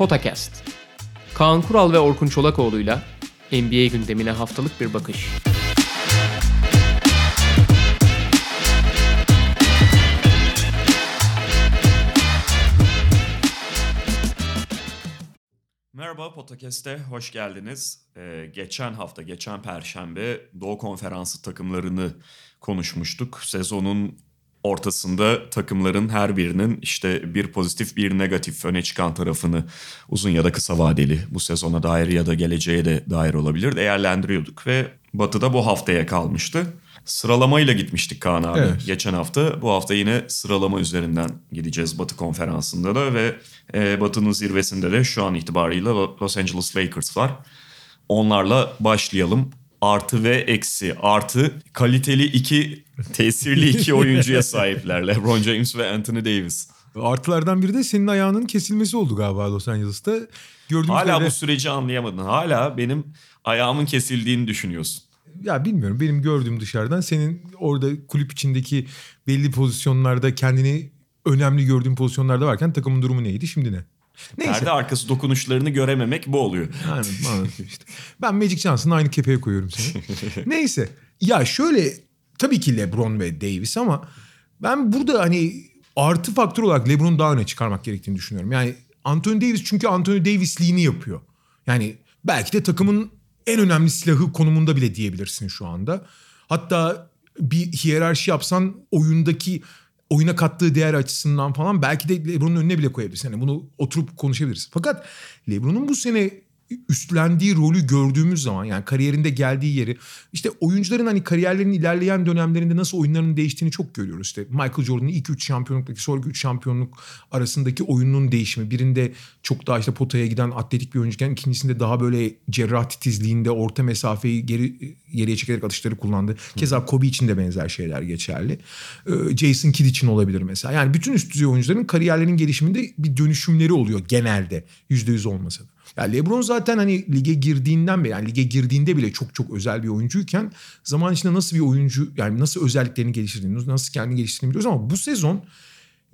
Potakast. Kaan Kural ve Orkun Çolakoğlu'yla NBA gündemine haftalık bir bakış. Merhaba Potakest'e hoş geldiniz. Ee, geçen hafta, geçen perşembe Doğu Konferansı takımlarını konuşmuştuk. Sezonun ortasında takımların her birinin işte bir pozitif bir negatif öne çıkan tarafını uzun ya da kısa vadeli bu sezona dair ya da geleceğe de dair olabilir değerlendiriyorduk ve Batı'da bu haftaya kalmıştı. Sıralamayla gitmiştik Kaan abi Evet. geçen hafta. Bu hafta yine sıralama üzerinden gideceğiz Batı konferansında da ve e, Batı'nın zirvesinde de şu an itibariyle Lo- Los Angeles Lakers var. Onlarla başlayalım. Artı ve eksi. Artı kaliteli iki, tesirli iki oyuncuya sahipler. LeBron James ve Anthony Davis. Artılardan biri de senin ayağının kesilmesi oldu galiba Los Angeles'ta. Gördüğümüz Hala üzere- bu süreci anlayamadın. Hala benim ayağımın kesildiğini düşünüyorsun. Ya bilmiyorum benim gördüğüm dışarıdan senin orada kulüp içindeki belli pozisyonlarda kendini önemli gördüğün pozisyonlarda varken takımın durumu neydi şimdi ne? Neyse. Perde arkası dokunuşlarını görememek bu oluyor. Anladım, anladım işte. Ben Magic Johnson'ı aynı kefeye koyuyorum seni. Neyse. Ya şöyle tabii ki LeBron ve Davis ama ben burada hani artı faktör olarak LeBron'u daha öne çıkarmak gerektiğini düşünüyorum. Yani Anthony Davis çünkü Anthony Davis'liğini yapıyor. Yani belki de takımın en önemli silahı konumunda bile diyebilirsin şu anda. Hatta bir hiyerarşi yapsan oyundaki oyuna kattığı değer açısından falan belki de LeBron'un önüne bile koyabilirsin. Yani bunu oturup konuşabiliriz. Fakat LeBron'un bu sene üstlendiği rolü gördüğümüz zaman yani kariyerinde geldiği yeri işte oyuncuların hani kariyerlerinin ilerleyen dönemlerinde nasıl oyunlarının değiştiğini çok görüyoruz. İşte Michael Jordan'ın ilk 3 şampiyonluktaki sonraki 3 şampiyonluk arasındaki oyunun değişimi. Birinde çok daha işte potaya giden atletik bir oyuncuyken ikincisinde daha böyle cerrah titizliğinde orta mesafeyi geri geriye çekerek atışları kullandı. Keza Kobe için de benzer şeyler geçerli. Ee, Jason Kidd için olabilir mesela. Yani bütün üst düzey oyuncuların kariyerlerinin gelişiminde bir dönüşümleri oluyor genelde. %100 olmasa da. Ya LeBron zaten hani lige girdiğinden beri yani lige girdiğinde bile çok çok özel bir oyuncuyken zaman içinde nasıl bir oyuncu yani nasıl özelliklerini geliştirdiğini, nasıl kendini geliştirdiğini biliyoruz ama bu sezon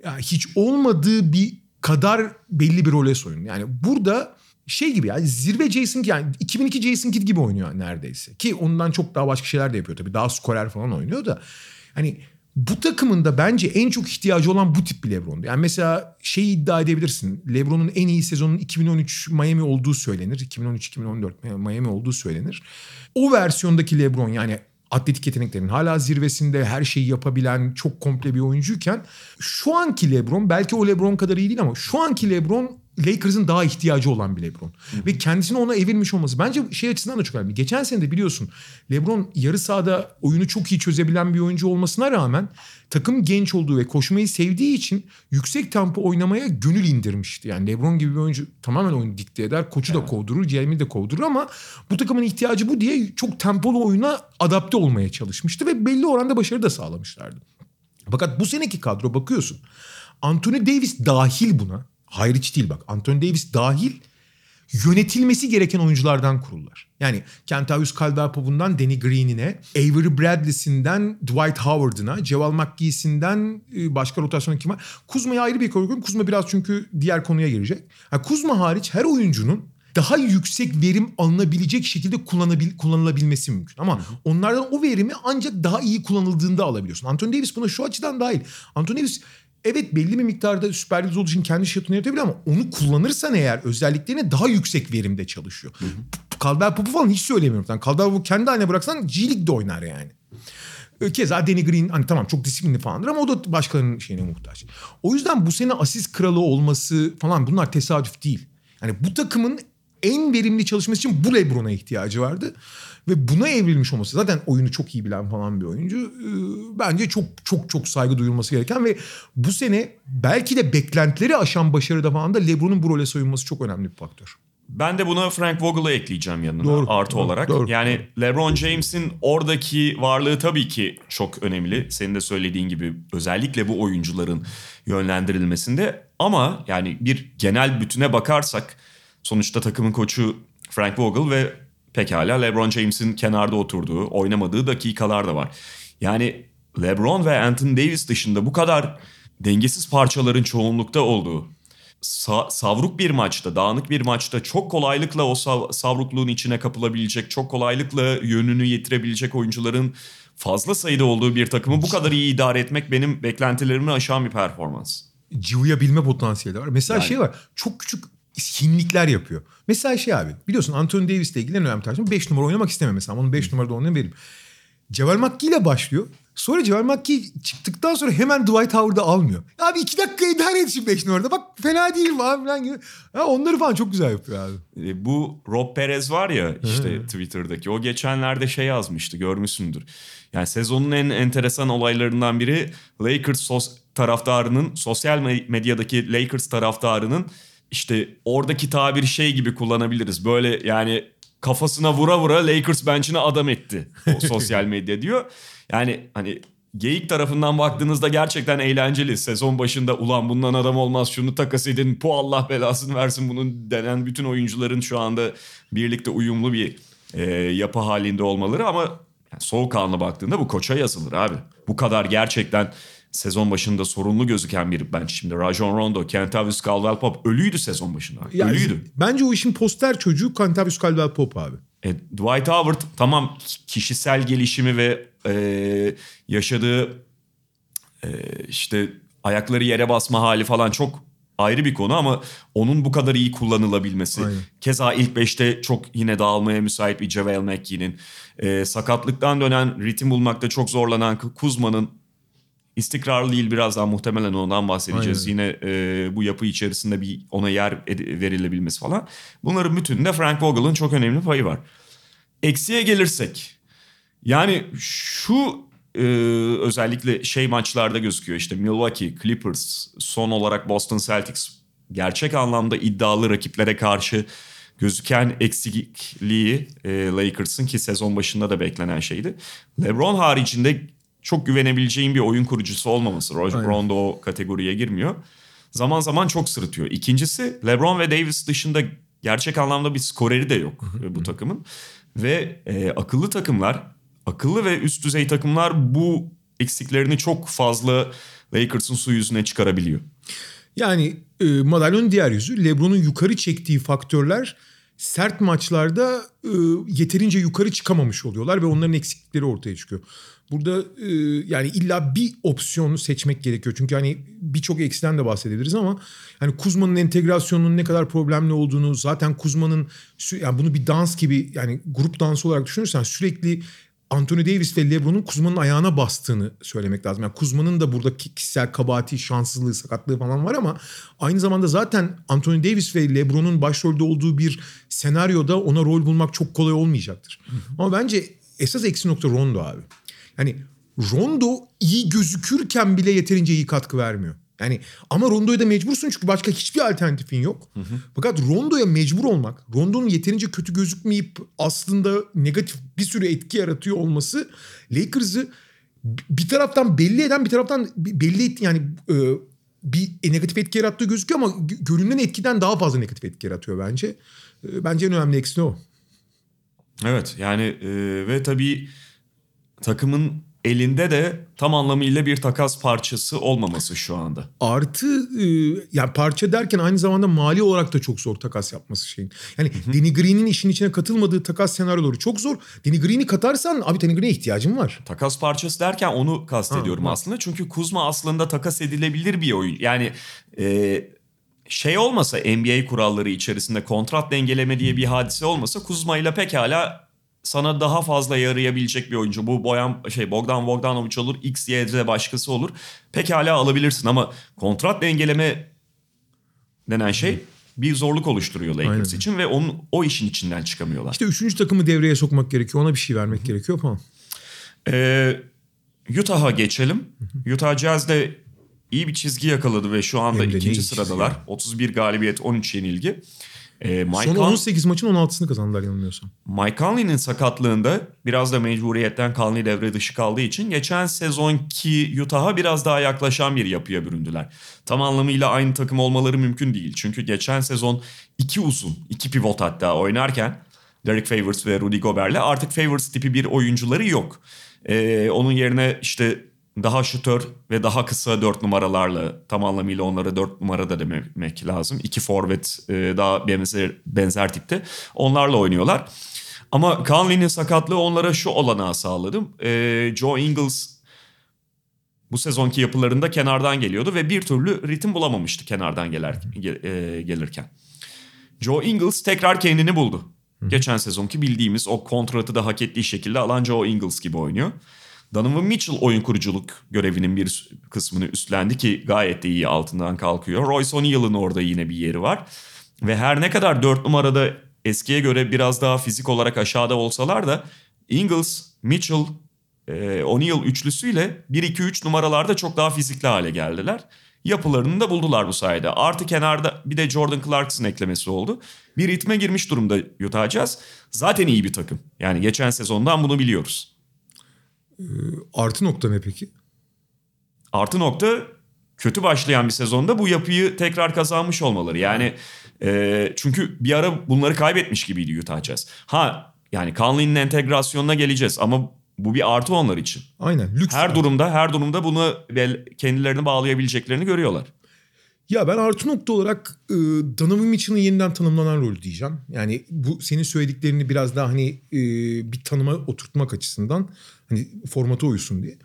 ya hiç olmadığı bir kadar belli bir role soyun. Yani burada şey gibi yani zirve Jason Kidd yani 2002 Jason Kidd gibi oynuyor neredeyse. Ki ondan çok daha başka şeyler de yapıyor tabii. Daha skorer falan oynuyor da. Hani bu takımın da bence en çok ihtiyacı olan bu tip bir LeBron'du. Yani mesela şeyi iddia edebilirsin. LeBron'un en iyi sezonun 2013 Miami olduğu söylenir. 2013-2014 Miami olduğu söylenir. O versiyondaki LeBron yani atletik yeteneklerin hala zirvesinde her şeyi yapabilen çok komple bir oyuncuyken şu anki LeBron belki o LeBron kadar iyi değil ama şu anki LeBron Lakers'ın daha ihtiyacı olan bir LeBron. Ve kendisini ona evirmiş olması. Bence şey açısından da çok önemli. Geçen sene de biliyorsun LeBron yarı sahada oyunu çok iyi çözebilen bir oyuncu olmasına rağmen takım genç olduğu ve koşmayı sevdiği için yüksek tempo oynamaya gönül indirmişti. Yani LeBron gibi bir oyuncu tamamen oyunu dikte eder. Koçu da kovdurur, Jeremy de kovdurur ama bu takımın ihtiyacı bu diye çok tempolu oyuna adapte olmaya çalışmıştı ve belli oranda başarı da sağlamışlardı. Fakat bu seneki kadro bakıyorsun. Anthony Davis dahil buna. Hariç değil bak. Anthony Davis dahil yönetilmesi gereken oyunculardan kurullar. Yani Kentavius Caldwell-Pope'undan Danny Green'ine, Avery Bradley'sinden Dwight Howard'ına, Ceval McGee'sinden e, başka rotasyonda kim var? Kuzma'yı ayrı bir koyuyorum. Kuzma biraz çünkü diğer konuya girecek. Ha, Kuzma hariç her oyuncunun daha yüksek verim alınabilecek şekilde kullanabil, kullanılabilmesi mümkün. Ama onlardan o verimi ancak daha iyi kullanıldığında alabiliyorsun. Anthony Davis buna şu açıdan dahil. Anthony Davis evet belli bir miktarda süper yıldız olduğu için kendi şutunu yaratabilir ama onu kullanırsan eğer özelliklerine daha yüksek verimde çalışıyor. Caldwell Pope'u falan hiç söylemiyorum. Yani Caldwell Pope'u kendi haline bıraksan G League'de oynar yani. Keza Danny Green hani tamam çok disiplinli falandır ama o da başkalarının şeyine muhtaç. O yüzden bu sene asist kralı olması falan bunlar tesadüf değil. Yani bu takımın en verimli çalışması için bu LeBron'a ihtiyacı vardı. Ve buna evrilmiş olması zaten oyunu çok iyi bilen falan bir oyuncu. Ee, Bence çok çok çok saygı duyulması gereken ve bu sene belki de beklentileri aşan başarıda falan da LeBron'un bu role soyunması çok önemli bir faktör. Ben de buna Frank Vogel'ı ekleyeceğim yanına Doğru, artı doğru, olarak. doğru. Yani LeBron James'in oradaki varlığı tabii ki çok önemli. Senin de söylediğin gibi özellikle bu oyuncuların yönlendirilmesinde. Ama yani bir genel bütüne bakarsak sonuçta takımın koçu Frank Vogel ve pekala LeBron James'in kenarda oturduğu, oynamadığı dakikalar da var. Yani LeBron ve Anthony Davis dışında bu kadar dengesiz parçaların çoğunlukta olduğu sa- savruk bir maçta, dağınık bir maçta çok kolaylıkla o sav- savrukluğun içine kapılabilecek, çok kolaylıkla yönünü yitirebilecek oyuncuların fazla sayıda olduğu bir takımı bu kadar iyi idare etmek benim beklentilerimi aşan bir performans. Cıvıyabilme potansiyeli var. Mesela Yani. şey var. Çok küçük hinlikler yapıyor. Mesela şey abi biliyorsun Anthony Davis ile ilgili en önemli tartışma 5 numara oynamak istemem mesela. Onun 5 numarada oynayan benim. Ceval McGee ile başlıyor. Sonra Ceval McGee çıktıktan sonra hemen Dwight Howard'ı almıyor. Abi iki dakika idare et şu 5 numarada. Bak fena değil falan filan gibi. Ha, onları falan çok güzel yapıyor abi. E, Bu Rob Perez var ya işte Twitter'daki o geçenlerde şey yazmıştı görmüşsündür. Yani sezonun en enteresan olaylarından biri Lakers sos taraftarının sosyal me- medyadaki Lakers taraftarının işte oradaki tabir şey gibi kullanabiliriz. Böyle yani kafasına vura vura Lakers bench'ine adam etti o sosyal medya diyor. Yani hani Geyik tarafından baktığınızda gerçekten eğlenceli. Sezon başında ulan bundan adam olmaz şunu takas edin. Bu Allah belasını versin bunun denen bütün oyuncuların şu anda birlikte uyumlu bir e, yapı halinde olmaları ama yani soğukkanlı baktığında bu koça yazılır abi. Bu kadar gerçekten sezon başında sorunlu gözüken bir bench. Şimdi Rajon Rondo, Kentavius Caldwell-Pope ölüydü sezon başında. Yani ölüydü. Bence o işin poster çocuğu Cantavius Caldwell Pope abi. E, Dwight Howard tamam kişisel gelişimi ve e, yaşadığı e, işte ayakları yere basma hali falan çok ayrı bir konu ama onun bu kadar iyi kullanılabilmesi. Aynen. Keza ilk beşte çok yine dağılmaya müsait bir JaVale McGee'nin. E, sakatlıktan dönen ritim bulmakta çok zorlanan Kuzma'nın istikrarlı değil birazdan muhtemelen ondan bahsedeceğiz. Yine e, bu yapı içerisinde bir ona yer verilebilmesi falan. Bunların bütününde Frank Vogel'ın çok önemli payı var. Eksiye gelirsek yani şu e, özellikle şey maçlarda gözüküyor işte Milwaukee, Clippers, son olarak Boston Celtics gerçek anlamda iddialı rakiplere karşı gözüken eksikliği e, Lakers'ın ki sezon başında da beklenen şeydi. LeBron haricinde çok güvenebileceğin bir oyun kurucusu olmaması. Roger Aynen. Rondo o kategoriye girmiyor. Zaman zaman çok sırıtıyor. İkincisi LeBron ve Davis dışında gerçek anlamda bir skoreri de yok e, bu takımın. Ve e, akıllı takımlar, akıllı ve üst düzey takımlar bu eksiklerini çok fazla Lakers'ın su yüzüne çıkarabiliyor. Yani e, madalyonun diğer yüzü LeBron'un yukarı çektiği faktörler sert maçlarda e, yeterince yukarı çıkamamış oluyorlar ve onların eksiklikleri ortaya çıkıyor. Burada e, yani illa bir opsiyonu seçmek gerekiyor. Çünkü hani birçok eksiden de bahsedebiliriz ama hani Kuzma'nın entegrasyonunun ne kadar problemli olduğunu zaten Kuzma'nın yani bunu bir dans gibi yani grup dansı olarak düşünürsen sürekli Anthony Davis ve LeBron'un Kuzma'nın ayağına bastığını söylemek lazım. Yani Kuzma'nın da burada ki- kişisel kabahati, şanssızlığı, sakatlığı falan var ama aynı zamanda zaten Anthony Davis ve LeBron'un başrolde olduğu bir senaryoda ona rol bulmak çok kolay olmayacaktır. Ama bence esas eksi nokta Rondo abi. Yani Rondo iyi gözükürken bile yeterince iyi katkı vermiyor. Yani ama Rondo'ya da mecbursun çünkü başka hiçbir alternatifin yok. Fakat Rondo'ya mecbur olmak, Rondo'nun yeterince kötü gözükmeyip aslında negatif bir sürü etki yaratıyor olması Lakers'ı bir taraftan belli eden bir taraftan belli et yani e, bir negatif etki yarattığı gözüküyor ama gö- görünen etkiden daha fazla negatif etki yaratıyor bence. E, Bence en önemli eksi o. Evet yani e, ve tabii takımın elinde de tam anlamıyla bir takas parçası olmaması şu anda. Artı e, yani parça derken aynı zamanda mali olarak da çok zor takas yapması şeyin. Yani Danny Green'in işin içine katılmadığı takas senaryoları çok zor. Danny Green'i katarsan abi Danny Green'e ihtiyacın var. Takas parçası derken onu kastediyorum ha. aslında. Çünkü Kuzma aslında takas edilebilir bir oyun. Yani e, şey olmasa NBA kuralları içerisinde kontrat dengeleme diye bir hadise olmasa Kuzma ile pekala sana daha fazla yarayabilecek bir oyuncu. Bu Boyan şey Bogdan Bogdanovic olur, X, Y, Z başkası olur. Pekala alabilirsin ama kontrat dengeleme denen şey bir zorluk oluşturuyor Lakers Aynen. için ve onun o işin içinden çıkamıyorlar. İşte üçüncü takımı devreye sokmak gerekiyor. Ona bir şey vermek gerekiyor falan. Ee, Utah'a geçelim. Utah Jazz de iyi bir çizgi yakaladı ve şu anda Hem ikinci sıradalar. ya. 31 galibiyet, 13 yenilgi. Ee, Mike, Son Con- 18 maçın 16'sını kazandılar yanılmıyorsam. Mike Conley'nin sakatlığında biraz da mecburiyetten Conley devre dışı kaldığı için geçen sezonki Utah'a biraz daha yaklaşan bir yapıya büründüler. Tam anlamıyla aynı takım olmaları mümkün değil. Çünkü geçen sezon iki uzun, iki pivot hatta oynarken Derek Favors ve Rudy Gobert'le artık Favors tipi bir oyuncuları yok. Ee, onun yerine işte daha şutör ve daha kısa dört numaralarla tam anlamıyla onlara dört numara da demek lazım. İki forvet e, daha benzer, benzer tipte. Onlarla oynuyorlar. Ama Conley'nin sakatlığı onlara şu olanağı sağladı. E, Joe Ingles bu sezonki yapılarında kenardan geliyordu ve bir türlü ritim bulamamıştı kenardan gelir, e, gelirken. Joe Ingles tekrar kendini buldu. Geçen sezonki bildiğimiz o kontratı da hak ettiği şekilde alan Joe Ingles gibi oynuyor. Donovan Mitchell oyun kuruculuk görevinin bir kısmını üstlendi ki gayet de iyi altından kalkıyor. Royce O'Neal'ın orada yine bir yeri var. Ve her ne kadar 4 numarada eskiye göre biraz daha fizik olarak aşağıda olsalar da Ingles, Mitchell, e, O'Neal üçlüsüyle 1-2-3 numaralarda çok daha fizikli hale geldiler. Yapılarını da buldular bu sayede. Artı kenarda bir de Jordan Clarkson eklemesi oldu. Bir ritme girmiş durumda Utah Jazz. Zaten iyi bir takım. Yani geçen sezondan bunu biliyoruz. Ee, artı nokta ne peki? Artı nokta kötü başlayan bir sezonda bu yapıyı tekrar kazanmış olmaları. Yani e, çünkü bir ara bunları kaybetmiş gibiydi Utah Jazz. Ha yani Conley'nin entegrasyonuna geleceğiz ama bu bir artı onlar için. Aynen. Lüks her durumda her durumda bunu kendilerini bağlayabileceklerini görüyorlar. Ya ben artı nokta olarak e, Donovan Mitchell'ın yeniden tanımlanan rolü diyeceğim. Yani bu senin söylediklerini biraz daha hani e, bir tanıma oturtmak açısından hani formata uysun diye.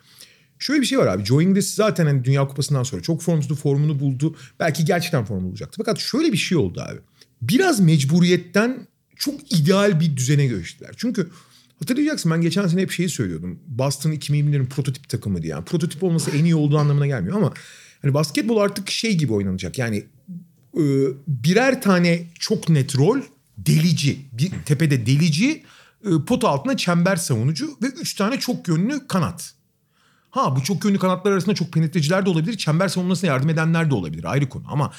Şöyle bir şey var abi. Joe Ingles zaten hani Dünya Kupası'ndan sonra çok formsuzdu, formunu buldu. Belki gerçekten formunu bulacaktı. Fakat şöyle bir şey oldu abi. Biraz mecburiyetten çok ideal bir düzene geçtiler. Çünkü hatırlayacaksın ben geçen sene hep şeyi söylüyordum. Boston 2020'lerin prototip takımı diye. Yani prototip olması en iyi olduğu anlamına gelmiyor ama hani basketbol artık şey gibi oynanacak. Yani e, birer tane çok net rol delici. Bir tepede delici, e, pot altında çember savunucu ve üç tane çok yönlü kanat. Ha bu çok yönlü kanatlar arasında çok penetreciler de olabilir. Çember savunmasına yardım edenler de olabilir ayrı konu. Ama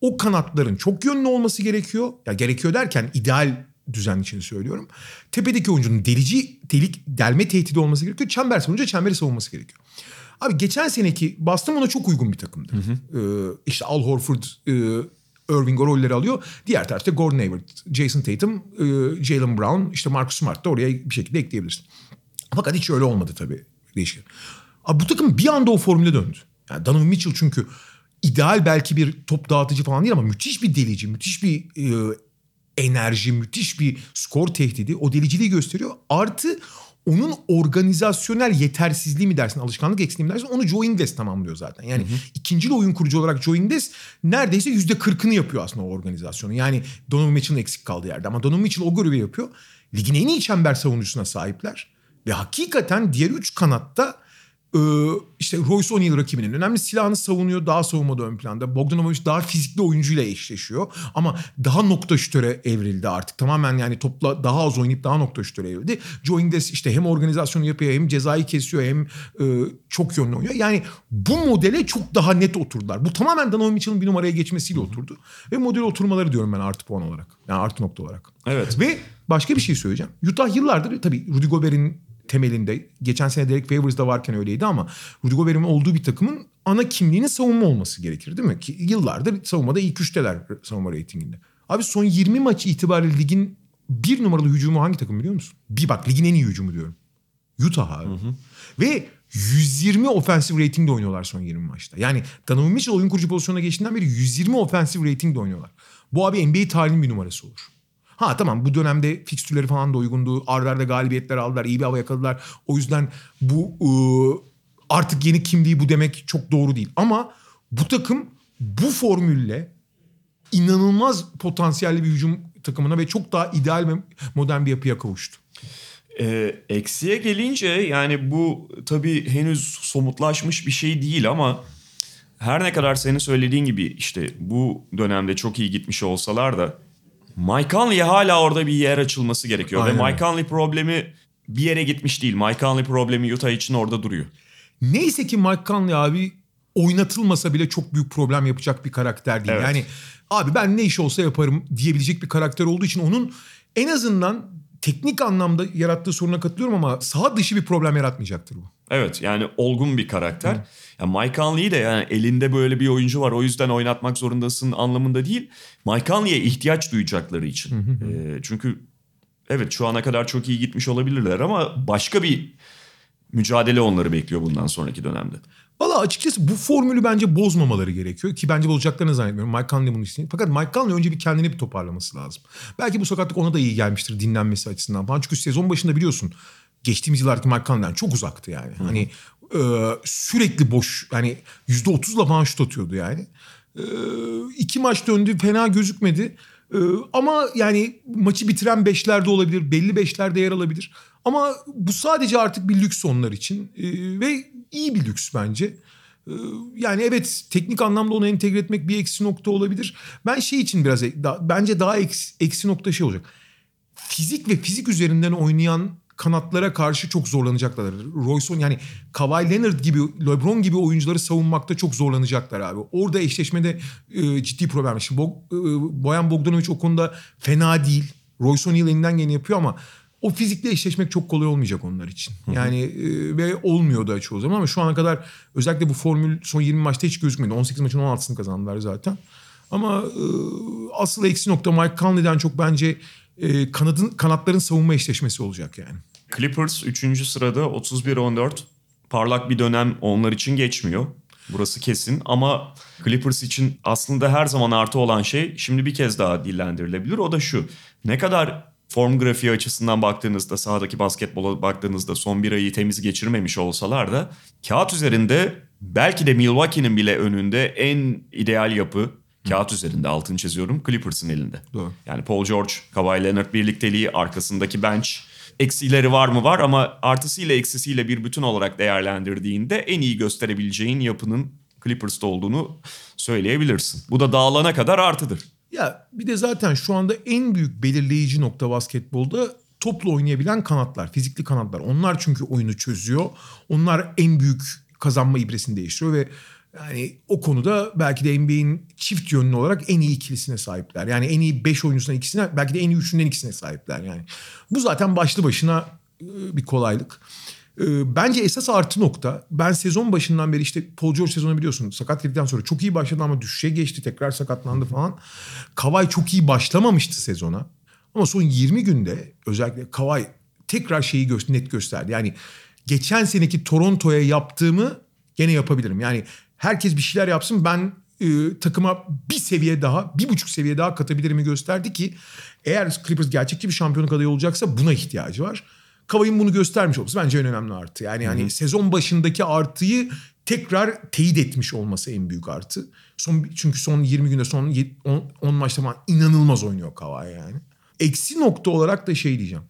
o kanatların çok yönlü olması gerekiyor. Ya gerekiyor derken ideal düzen için söylüyorum. Tepedeki oyuncunun delici, delik, delme tehdidi olması gerekiyor. Çember savununca çemberi savunması gerekiyor. Abi geçen seneki Boston ona çok uygun bir takımdı. Hı hı. Ee, işte Al Horford, e, Irving o rolleri alıyor. Diğer tarafta Gordon Hayward, Jason Tatum, e, Jalen Brown, işte Marcus Smart da oraya bir şekilde ekleyebilirsin. Fakat hiç öyle olmadı tabii değişken. Abi bu takım bir anda o formüle döndü. Yani Donovan Mitchell çünkü ideal belki bir top dağıtıcı falan değil ama müthiş bir delici, müthiş bir e, enerji, müthiş bir skor tehdidi. O deliciliği gösteriyor. Artı onun organizasyonel yetersizliği mi dersin, alışkanlık eksikliği mi dersin onu Joe Ingles tamamlıyor zaten. Yani hı hı. ikinci oyun kurucu olarak Joe Ingles neredeyse yüzde kırkını yapıyor aslında o organizasyonu. Yani Donovan Mitchell'ın eksik kaldığı yerde ama Donovan Mitchell o görevi yapıyor. Ligin en iyi çember savunucusuna sahipler. Ve hakikaten diğer üç kanatta işte Royce O'Neal rakibinin önemli silahını savunuyor. Daha savunmada ön planda. Bogdanovic daha fizikli oyuncuyla eşleşiyor. Ama daha nokta şütöre evrildi artık. Tamamen yani topla daha az oynayıp daha nokta şütöre evrildi. Joe Ingles işte hem organizasyonu yapıyor hem cezayı kesiyor hem e, çok yönlü oynuyor. Yani bu modele çok daha net oturdular. Bu tamamen Donovan Mitchell'ın bir numaraya geçmesiyle oturdu. Ve model oturmaları diyorum ben artı puan olarak. Yani artı nokta olarak. Evet. Ve başka bir şey söyleyeceğim. Utah yıllardır tabii Rudy Gobert'in temelinde. Geçen sene Derek Favors'da varken öyleydi ama Rudy Gobert'in olduğu bir takımın ana kimliğinin savunma olması gerekir değil mi? Ki yıllardır savunmada ilk üçteler savunma reytinginde. Abi son 20 maç itibariyle ligin bir numaralı hücumu hangi takım biliyor musun? Bir bak ligin en iyi hücumu diyorum. Utah abi. Hı hı. Ve 120 ofensif ratingde oynuyorlar son 20 maçta. Yani Donovan Mitchell oyun kurucu pozisyonuna geçtiğinden beri 120 ofensif ratingde oynuyorlar. Bu abi NBA tarihinin bir numarası olur. Ha tamam bu dönemde fikstürleri falan da uygundu. Arda arda galibiyetler aldılar. iyi bir hava yakaladılar. O yüzden bu ıı, artık yeni kimliği bu demek çok doğru değil. Ama bu takım bu formülle inanılmaz potansiyelli bir hücum takımına ve çok daha ideal ve modern bir yapıya kavuştu. Ee, eksiye gelince yani bu tabii henüz somutlaşmış bir şey değil ama her ne kadar senin söylediğin gibi işte bu dönemde çok iyi gitmiş olsalar da Mike Conley'e hala orada bir yer açılması gerekiyor. Aynen. Ve Mike Conley problemi bir yere gitmiş değil. Mike Conley problemi Utah için orada duruyor. Neyse ki Mike Conley abi oynatılmasa bile çok büyük problem yapacak bir karakter değil. Evet. Yani abi ben ne iş olsa yaparım diyebilecek bir karakter olduğu için onun en azından teknik anlamda yarattığı soruna katılıyorum ama saha dışı bir problem yaratmayacaktır bu. Evet yani olgun bir karakter. Hı. Ya Mike Conley de yani elinde böyle bir oyuncu var o yüzden oynatmak zorundasın anlamında değil. Mike Conley'e ihtiyaç duyacakları için. Hı hı. E, çünkü evet şu ana kadar çok iyi gitmiş olabilirler ama başka bir mücadele onları bekliyor bundan sonraki dönemde. Valla açıkçası bu formülü bence bozmamaları gerekiyor. Ki bence bozacaklarını zannetmiyorum. Mike Conley bunu istiyor. Fakat Mike Conley önce bir kendini bir toparlaması lazım. Belki bu sakatlık ona da iyi gelmiştir dinlenmesi açısından falan. Çünkü sezon başında biliyorsun geçtiğimiz yıllardaki Mike Conley'den çok uzaktı yani. Hı. Hani e, sürekli boş yani yüzde otuzla falan şut atıyordu yani. E, iki maç döndü fena gözükmedi. E, ama yani maçı bitiren beşlerde olabilir. Belli beşlerde yer alabilir. Ama bu sadece artık bir lüks onlar için. E, ve iyi bir lüks bence. E, yani evet teknik anlamda onu entegre etmek bir eksi nokta olabilir. Ben şey için biraz da, bence daha eksi, eksi nokta şey olacak. Fizik ve fizik üzerinden oynayan kanatlara karşı çok zorlanacaklar. Royson yani Kawhi Leonard gibi, LeBron gibi oyuncuları savunmakta çok zorlanacaklar abi. Orada eşleşmede e, ciddi problem. Şimdi Bo, e, Boyan Bogdanovic o konuda fena değil. Royson elinden gene yapıyor ama o fizikle eşleşmek çok kolay olmayacak onlar için. Yani e, ve olmuyor da çoğu zaman ama şu ana kadar özellikle bu formül son 20 maçta hiç gözükmedi. 18 maçın 16'sını kazandılar zaten. Ama e, asıl eksi nokta Mike Conley'den çok bence e, kanadın kanatların savunma eşleşmesi olacak yani. Clippers 3. sırada 31-14. Parlak bir dönem onlar için geçmiyor. Burası kesin ama Clippers için aslında her zaman artı olan şey şimdi bir kez daha dillendirilebilir. O da şu. Ne kadar form grafiği açısından baktığınızda sahadaki basketbola baktığınızda son bir ayı temiz geçirmemiş olsalar da kağıt üzerinde belki de Milwaukee'nin bile önünde en ideal yapı kağıt üzerinde altını çiziyorum Clippers'ın elinde. Doğru. Yani Paul George, Kawhi Leonard birlikteliği, arkasındaki bench eksileri var mı var ama artısıyla eksisiyle bir bütün olarak değerlendirdiğinde en iyi gösterebileceğin yapının Clippers'ta olduğunu söyleyebilirsin. Bu da dağılana kadar artıdır. Ya bir de zaten şu anda en büyük belirleyici nokta basketbolda toplu oynayabilen kanatlar, fizikli kanatlar. Onlar çünkü oyunu çözüyor. Onlar en büyük kazanma ibresini değiştiriyor ve yani o konuda belki de NBA'in çift yönlü olarak en iyi ikilisine sahipler. Yani en iyi 5 oyuncusundan ikisine belki de en iyi üçünden ikisine sahipler yani. Bu zaten başlı başına bir kolaylık. Bence esas artı nokta ben sezon başından beri işte Paul George sezonu biliyorsun sakat girdikten sonra çok iyi başladı ama düşüşe geçti tekrar sakatlandı falan. Kavay çok iyi başlamamıştı sezona ama son 20 günde özellikle Kavay tekrar şeyi gö net gösterdi. Yani geçen seneki Toronto'ya yaptığımı gene yapabilirim. Yani herkes bir şeyler yapsın ben e, takıma bir seviye daha, bir buçuk seviye daha katabilirimi gösterdi ki eğer Clippers gerçekçi bir şampiyonluk adayı olacaksa buna ihtiyacı var. Kavay'ın bunu göstermiş olması bence en önemli artı. Yani yani hmm. sezon başındaki artıyı tekrar teyit etmiş olması en büyük artı. Son çünkü son 20 günde son 10, 10 maçta falan inanılmaz oynuyor Kavay yani. Eksi nokta olarak da şey diyeceğim.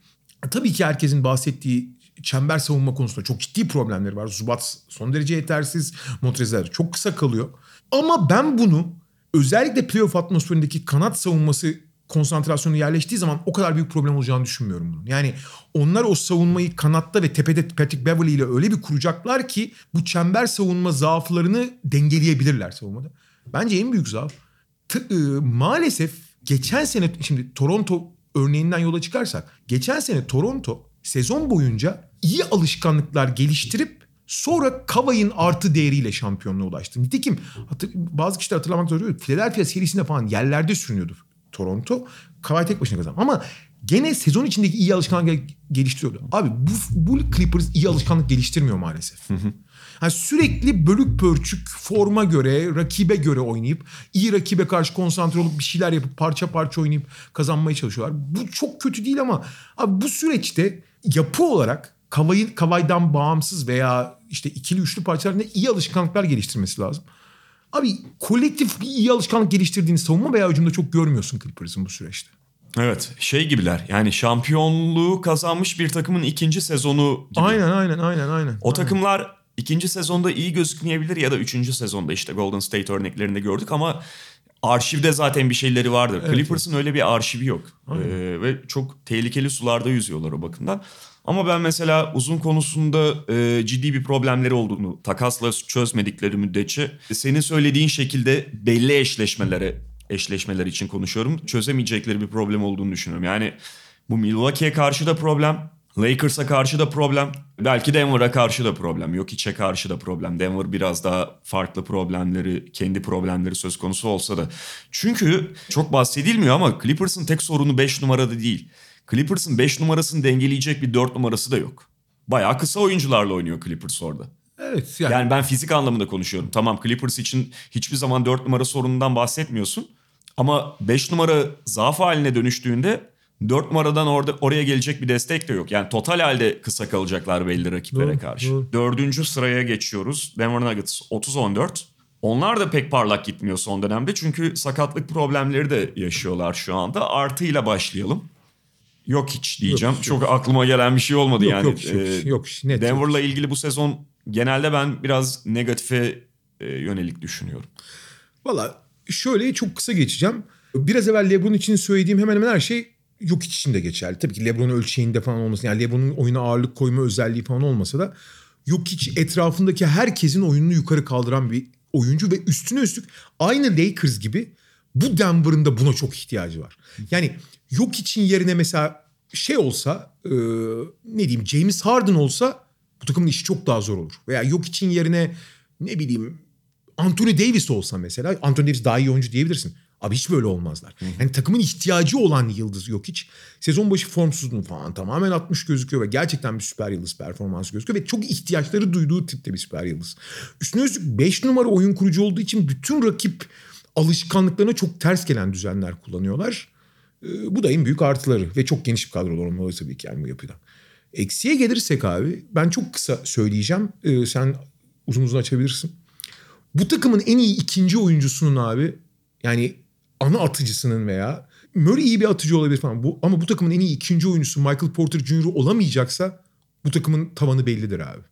Tabii ki herkesin bahsettiği çember savunma konusunda çok ciddi problemleri var. Zubat son derece yetersiz. Montrezl çok kısa kalıyor. Ama ben bunu özellikle playoff atmosferindeki kanat savunması konsantrasyonu yerleştiği zaman o kadar büyük problem olacağını düşünmüyorum bunun. Yani onlar o savunmayı kanatta ve tepede Patrick Beverly ile öyle bir kuracaklar ki bu çember savunma zaaflarını dengeleyebilirler savunmada. Bence en büyük zaaf T- ıı, maalesef geçen sene şimdi Toronto örneğinden yola çıkarsak geçen sene Toronto sezon boyunca iyi alışkanlıklar geliştirip sonra Kavay'ın artı değeriyle şampiyonluğa ulaştı. Nitekim hatır, bazı kişiler hatırlamak zorunda. Philadelphia serisinde falan yerlerde sürünüyordu Toronto. Kavay tek başına kazandı. Ama gene sezon içindeki iyi alışkanlık geliştiriyordu. Abi bu, bu Clippers iyi alışkanlık geliştirmiyor maalesef. Yani sürekli bölük pörçük forma göre, rakibe göre oynayıp iyi rakibe karşı konsantre olup bir şeyler yapıp parça parça oynayıp kazanmaya çalışıyorlar. Bu çok kötü değil ama abi bu süreçte yapı olarak Kavay'ın Kavay'dan bağımsız veya işte ikili üçlü parçalarında iyi alışkanlıklar geliştirmesi lazım. Abi kolektif bir iyi alışkanlık geliştirdiğini savunma veya hücumda çok görmüyorsun Clippers'ın bu süreçte. Evet şey gibiler yani şampiyonluğu kazanmış bir takımın ikinci sezonu gibi. Aynen aynen aynen aynen. O takımlar ikinci sezonda iyi gözükmeyebilir ya da üçüncü sezonda işte Golden State örneklerinde gördük ama arşivde zaten bir şeyleri vardır. Evet, Clippers'ın öyle bir arşivi yok. Ee, ve çok tehlikeli sularda yüzüyorlar o bakımdan. Ama ben mesela uzun konusunda e, ciddi bir problemleri olduğunu takasla çözmedikleri müddetçe senin söylediğin şekilde belli eşleşmelere eşleşmeler için konuşuyorum. Çözemeyecekleri bir problem olduğunu düşünüyorum. Yani bu Milwaukee'ye karşı da problem, Lakers'a karşı da problem. Belki Denver'a karşı da problem. Yok içe karşı da problem. Denver biraz daha farklı problemleri, kendi problemleri söz konusu olsa da. Çünkü çok bahsedilmiyor ama Clippers'ın tek sorunu 5 numarada değil. Clippers'ın 5 numarasını dengeleyecek bir 4 numarası da yok. bayağı kısa oyuncularla oynuyor Clippers orada. Evet yani, Yani ben fizik anlamında konuşuyorum. Tamam Clippers için hiçbir zaman 4 numara sorunundan bahsetmiyorsun. Ama 5 numara zaaf haline dönüştüğünde 4 numaradan orada oraya gelecek bir destek de yok. Yani total halde kısa kalacaklar belli rakiplere Doğru, karşı. doğru. Dördüncü sıraya geçiyoruz. Denver Nuggets 30-14. Onlar da pek parlak gitmiyor son dönemde. Çünkü sakatlık problemleri de yaşıyorlar şu anda. Artıyla başlayalım. Yok hiç diyeceğim. Yok, Çok aklıma gelen bir şey olmadı Yok, yani. yok, yok, Ee, yok, net yok. Denver'la ilgili bu sezon genelde ben biraz negatife e, yönelik düşünüyorum. Valla şöyle çok kısa geçeceğim. Biraz evvel Lebron için söylediğim hemen hemen her şey yok için de geçerli. Tabii ki Lebron ölçeğinde falan olmasın. Yani Lebron'un oyuna ağırlık koyma özelliği falan olmasa da yok hiç etrafındaki herkesin oyununu yukarı kaldıran bir oyuncu ve üstüne üstlük aynı Lakers gibi bu Denver'ın da buna çok ihtiyacı var. Yani yok için yerine mesela şey olsa e, ne diyeyim James Harden olsa bu takımın işi çok daha zor olur. Veya yok için yerine ne bileyim Anthony Davis olsa mesela Anthony Davis daha iyi oyuncu diyebilirsin. Abi hiç böyle olmazlar. Yani takımın ihtiyacı olan yıldız yok hiç. Sezon başı formsuzluğunu falan tamamen atmış gözüküyor ve gerçekten bir süper yıldız performansı gözüküyor. Ve çok ihtiyaçları duyduğu tipte bir süper yıldız. Üstüne üstlük 5 numara oyun kurucu olduğu için bütün rakip alışkanlıklarına çok ters gelen düzenler kullanıyorlar. Ee, bu da en büyük artıları ve çok geniş bir kadrolar olmalı tabii ki yani bu yapıda. Eksiye gelirsek abi ben çok kısa söyleyeceğim. Ee, sen uzun uzun açabilirsin. Bu takımın en iyi ikinci oyuncusunun abi yani ana atıcısının veya Murray iyi bir atıcı olabilir falan. Bu, ama bu takımın en iyi ikinci oyuncusu Michael Porter Jr. olamayacaksa bu takımın tavanı bellidir abi.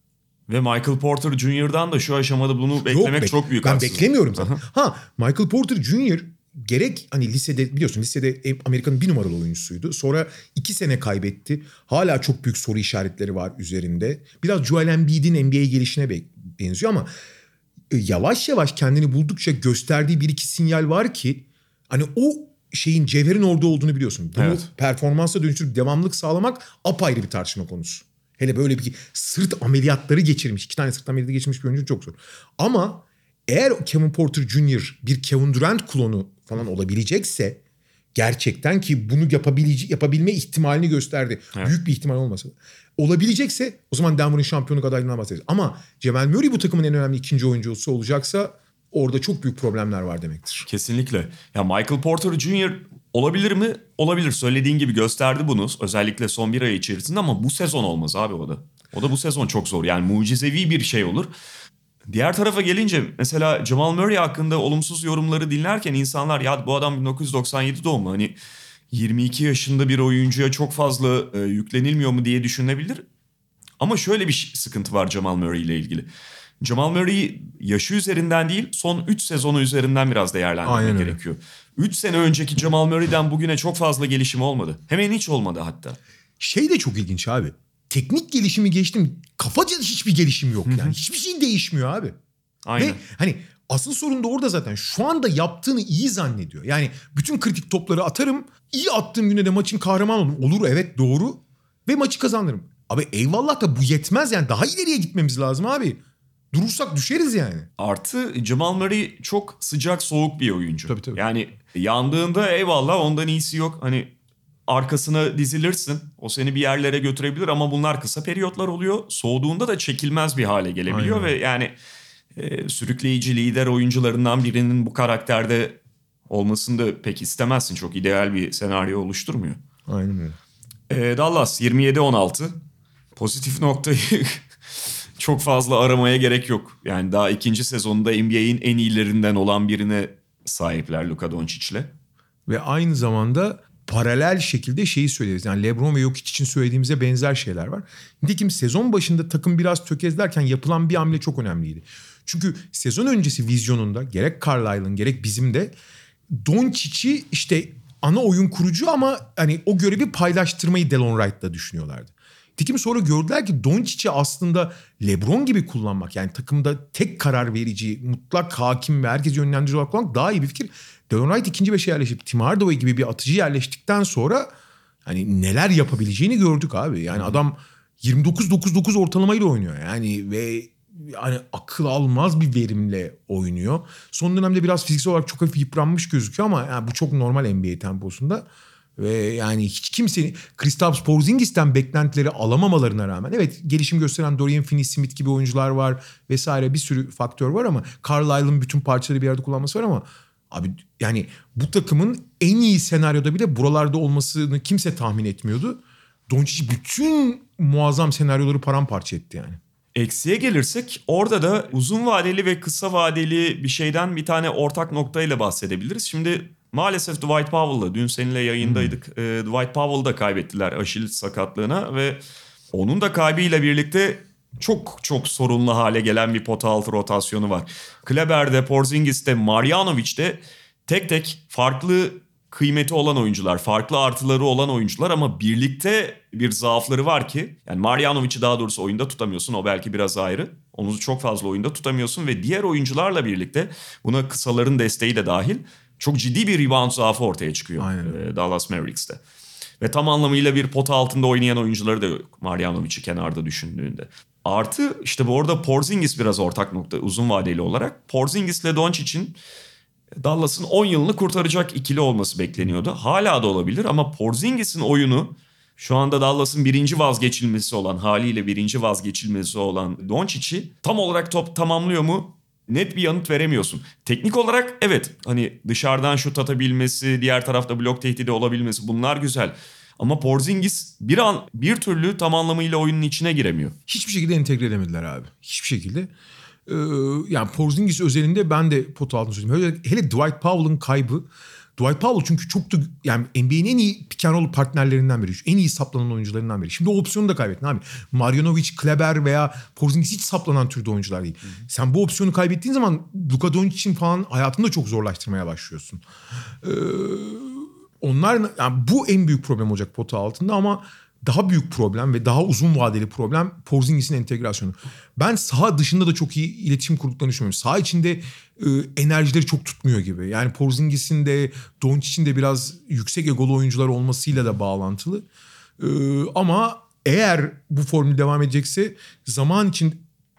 Ve Michael Porter Jr.'dan da şu aşamada bunu beklemek bek- çok büyük Ben haksızlık. beklemiyorum zaten. ha Michael Porter Jr. gerek hani lisede biliyorsun lisede Amerika'nın bir numaralı oyuncusuydu. Sonra iki sene kaybetti. Hala çok büyük soru işaretleri var üzerinde. Biraz Joel Embiid'in NBA gelişine be- benziyor ama e, yavaş yavaş kendini buldukça gösterdiği bir iki sinyal var ki hani o şeyin cevherin orada olduğunu biliyorsun. Bunu Evet. performansa dönüştürüp devamlılık sağlamak apayrı bir tartışma konusu. Hele böyle bir sırt ameliyatları geçirmiş, iki tane sırt ameliyatı geçirmiş bir oyuncu çok zor. Ama eğer Kevin Porter Jr. bir Kevin Durant klonu falan olabilecekse gerçekten ki bunu yapabilece- yapabilme ihtimalini gösterdi. Evet. Büyük bir ihtimal olmasa da. Olabilecekse o zaman Denver'ın şampiyonluk adaylığından bahsederiz. Ama Cemal Murray bu takımın en önemli ikinci oyuncusu olacaksa orada çok büyük problemler var demektir. Kesinlikle. Ya Michael Porter Jr. olabilir mi? Olabilir. Söylediğin gibi gösterdi bunu. Özellikle son bir ay içerisinde ama bu sezon olmaz abi o da. O da bu sezon çok zor. Yani mucizevi bir şey olur. Diğer tarafa gelince mesela Jamal Murray hakkında olumsuz yorumları dinlerken insanlar ya bu adam 1997 doğumlu hani 22 yaşında bir oyuncuya çok fazla e, yüklenilmiyor mu diye düşünebilir. Ama şöyle bir sıkıntı var Jamal Murray ile ilgili. Jamal Murray yaşı üzerinden değil son 3 sezonu üzerinden biraz değerlendirmek Aynen öyle. gerekiyor. 3 sene önceki Jamal Murray'den bugüne çok fazla gelişim olmadı. Hemen hiç olmadı hatta. Şey de çok ilginç abi. Teknik gelişimi geçtim. Kafaca hiçbir gelişim yok yani. Hiçbir şey değişmiyor abi. Aynen. Ve hani asıl sorun da orada zaten. Şu anda yaptığını iyi zannediyor. Yani bütün kritik topları atarım. iyi attığım güne de maçın kahramanı olurum. Olur evet doğru. Ve maçı kazanırım. Abi eyvallah da bu yetmez yani. Daha ileriye gitmemiz lazım abi. Durursak düşeriz yani. Artı Jamal Murray çok sıcak soğuk bir oyuncu. Tabii, tabii. Yani yandığında eyvallah ondan iyisi yok. Hani arkasına dizilirsin. O seni bir yerlere götürebilir ama bunlar kısa periyotlar oluyor. Soğuduğunda da çekilmez bir hale gelebiliyor Aynen. ve yani e, sürükleyici lider oyuncularından birinin bu karakterde olmasını da pek istemezsin. Çok ideal bir senaryo oluşturmuyor. Aynen öyle. E, Dallas 27-16. Pozitif noktayı çok fazla aramaya gerek yok. Yani daha ikinci sezonunda NBA'in en iyilerinden olan birine sahipler Luka Doncic'le. Ve aynı zamanda paralel şekilde şeyi söyleriz. Yani LeBron ve Jokic için söylediğimize benzer şeyler var. Nitekim sezon başında takım biraz tökezlerken yapılan bir hamle çok önemliydi. Çünkü sezon öncesi vizyonunda gerek Carlisle'ın gerek bizim de Doncic'i işte ana oyun kurucu ama hani o görevi paylaştırmayı Delon Wright'la düşünüyorlardı. Nitekim sonra gördüler ki Doncic'i aslında LeBron gibi kullanmak yani takımda tek karar verici, mutlak hakim ve herkesi yönlendirici olarak kullanmak daha iyi bir fikir. Delon Wright ikinci beşe yerleşip Tim Hardaway gibi bir atıcı yerleştikten sonra hani neler yapabileceğini gördük abi. Yani adam 29-9-9 ortalamayla oynuyor yani ve yani akıl almaz bir verimle oynuyor. Son dönemde biraz fiziksel olarak çok hafif yıpranmış gözüküyor ama yani bu çok normal NBA temposunda. Ve yani hiç kimsenin Kristaps Porzingis'ten beklentileri alamamalarına rağmen evet gelişim gösteren Dorian Finney-Smith gibi oyuncular var vesaire bir sürü faktör var ama Carlisle'ın bütün parçaları bir arada kullanması var ama abi yani bu takımın en iyi senaryoda bile buralarda olmasını kimse tahmin etmiyordu. Doncic bütün muazzam senaryoları paramparça etti yani. Eksiye gelirsek orada da uzun vadeli ve kısa vadeli bir şeyden bir tane ortak noktayla bahsedebiliriz. Şimdi maalesef Dwight Powell'la dün seninle yayındaydık. Hmm. E, Dwight Powell'ı da kaybettiler Aşil sakatlığına ve onun da kaybıyla birlikte çok çok sorunlu hale gelen bir pota altı rotasyonu var. Kleber'de, Porzingis'te, Marjanovic'de tek tek farklı kıymeti olan oyuncular, farklı artıları olan oyuncular ama birlikte bir zaafları var ki yani Marjanovic'i daha doğrusu oyunda tutamıyorsun o belki biraz ayrı. Onu çok fazla oyunda tutamıyorsun ve diğer oyuncularla birlikte buna kısaların desteği de dahil çok ciddi bir rebound zaafı ortaya çıkıyor Aynen. Dallas Mavericks'te. Ve tam anlamıyla bir pot altında oynayan oyuncuları da yok Marjanovic'i kenarda düşündüğünde. Artı işte bu arada Porzingis biraz ortak nokta uzun vadeli olarak. Porzingis ile Doncic'in Dallas'ın 10 yılını kurtaracak ikili olması bekleniyordu. Hala da olabilir ama Porzingis'in oyunu şu anda Dallas'ın birinci vazgeçilmesi olan haliyle birinci vazgeçilmesi olan Doncic'i tam olarak top tamamlıyor mu? Net bir yanıt veremiyorsun. Teknik olarak evet hani dışarıdan şut atabilmesi, diğer tarafta blok tehdidi olabilmesi bunlar güzel. Ama Porzingis bir an bir türlü tam anlamıyla oyunun içine giremiyor. Hiçbir şekilde entegre edemediler abi. Hiçbir şekilde. Ee, yani Porzingis özelinde ben de pot altını söyleyeyim. Hele, Dwight Powell'ın kaybı. Dwight Powell çünkü çok da yani NBA'nin en iyi pick and roll partnerlerinden biri. En iyi saplanan oyuncularından biri. Şimdi o opsiyonu da kaybettin abi. Marjanovic, Kleber veya Porzingis hiç saplanan türde oyuncular değil. Hı hı. Sen bu opsiyonu kaybettiğin zaman Luka Doncic'in falan hayatını da çok zorlaştırmaya başlıyorsun. Ee, onlar yani bu en büyük problem olacak pota altında ama daha büyük problem ve daha uzun vadeli problem Porzingis'in entegrasyonu. Ben saha dışında da çok iyi iletişim kurduklarını düşünüyorum. Saha içinde e, enerjileri çok tutmuyor gibi. Yani Porzingis'in de Doncic'in de biraz yüksek egolu oyuncular olmasıyla da bağlantılı. E, ama eğer bu formül devam edecekse zaman için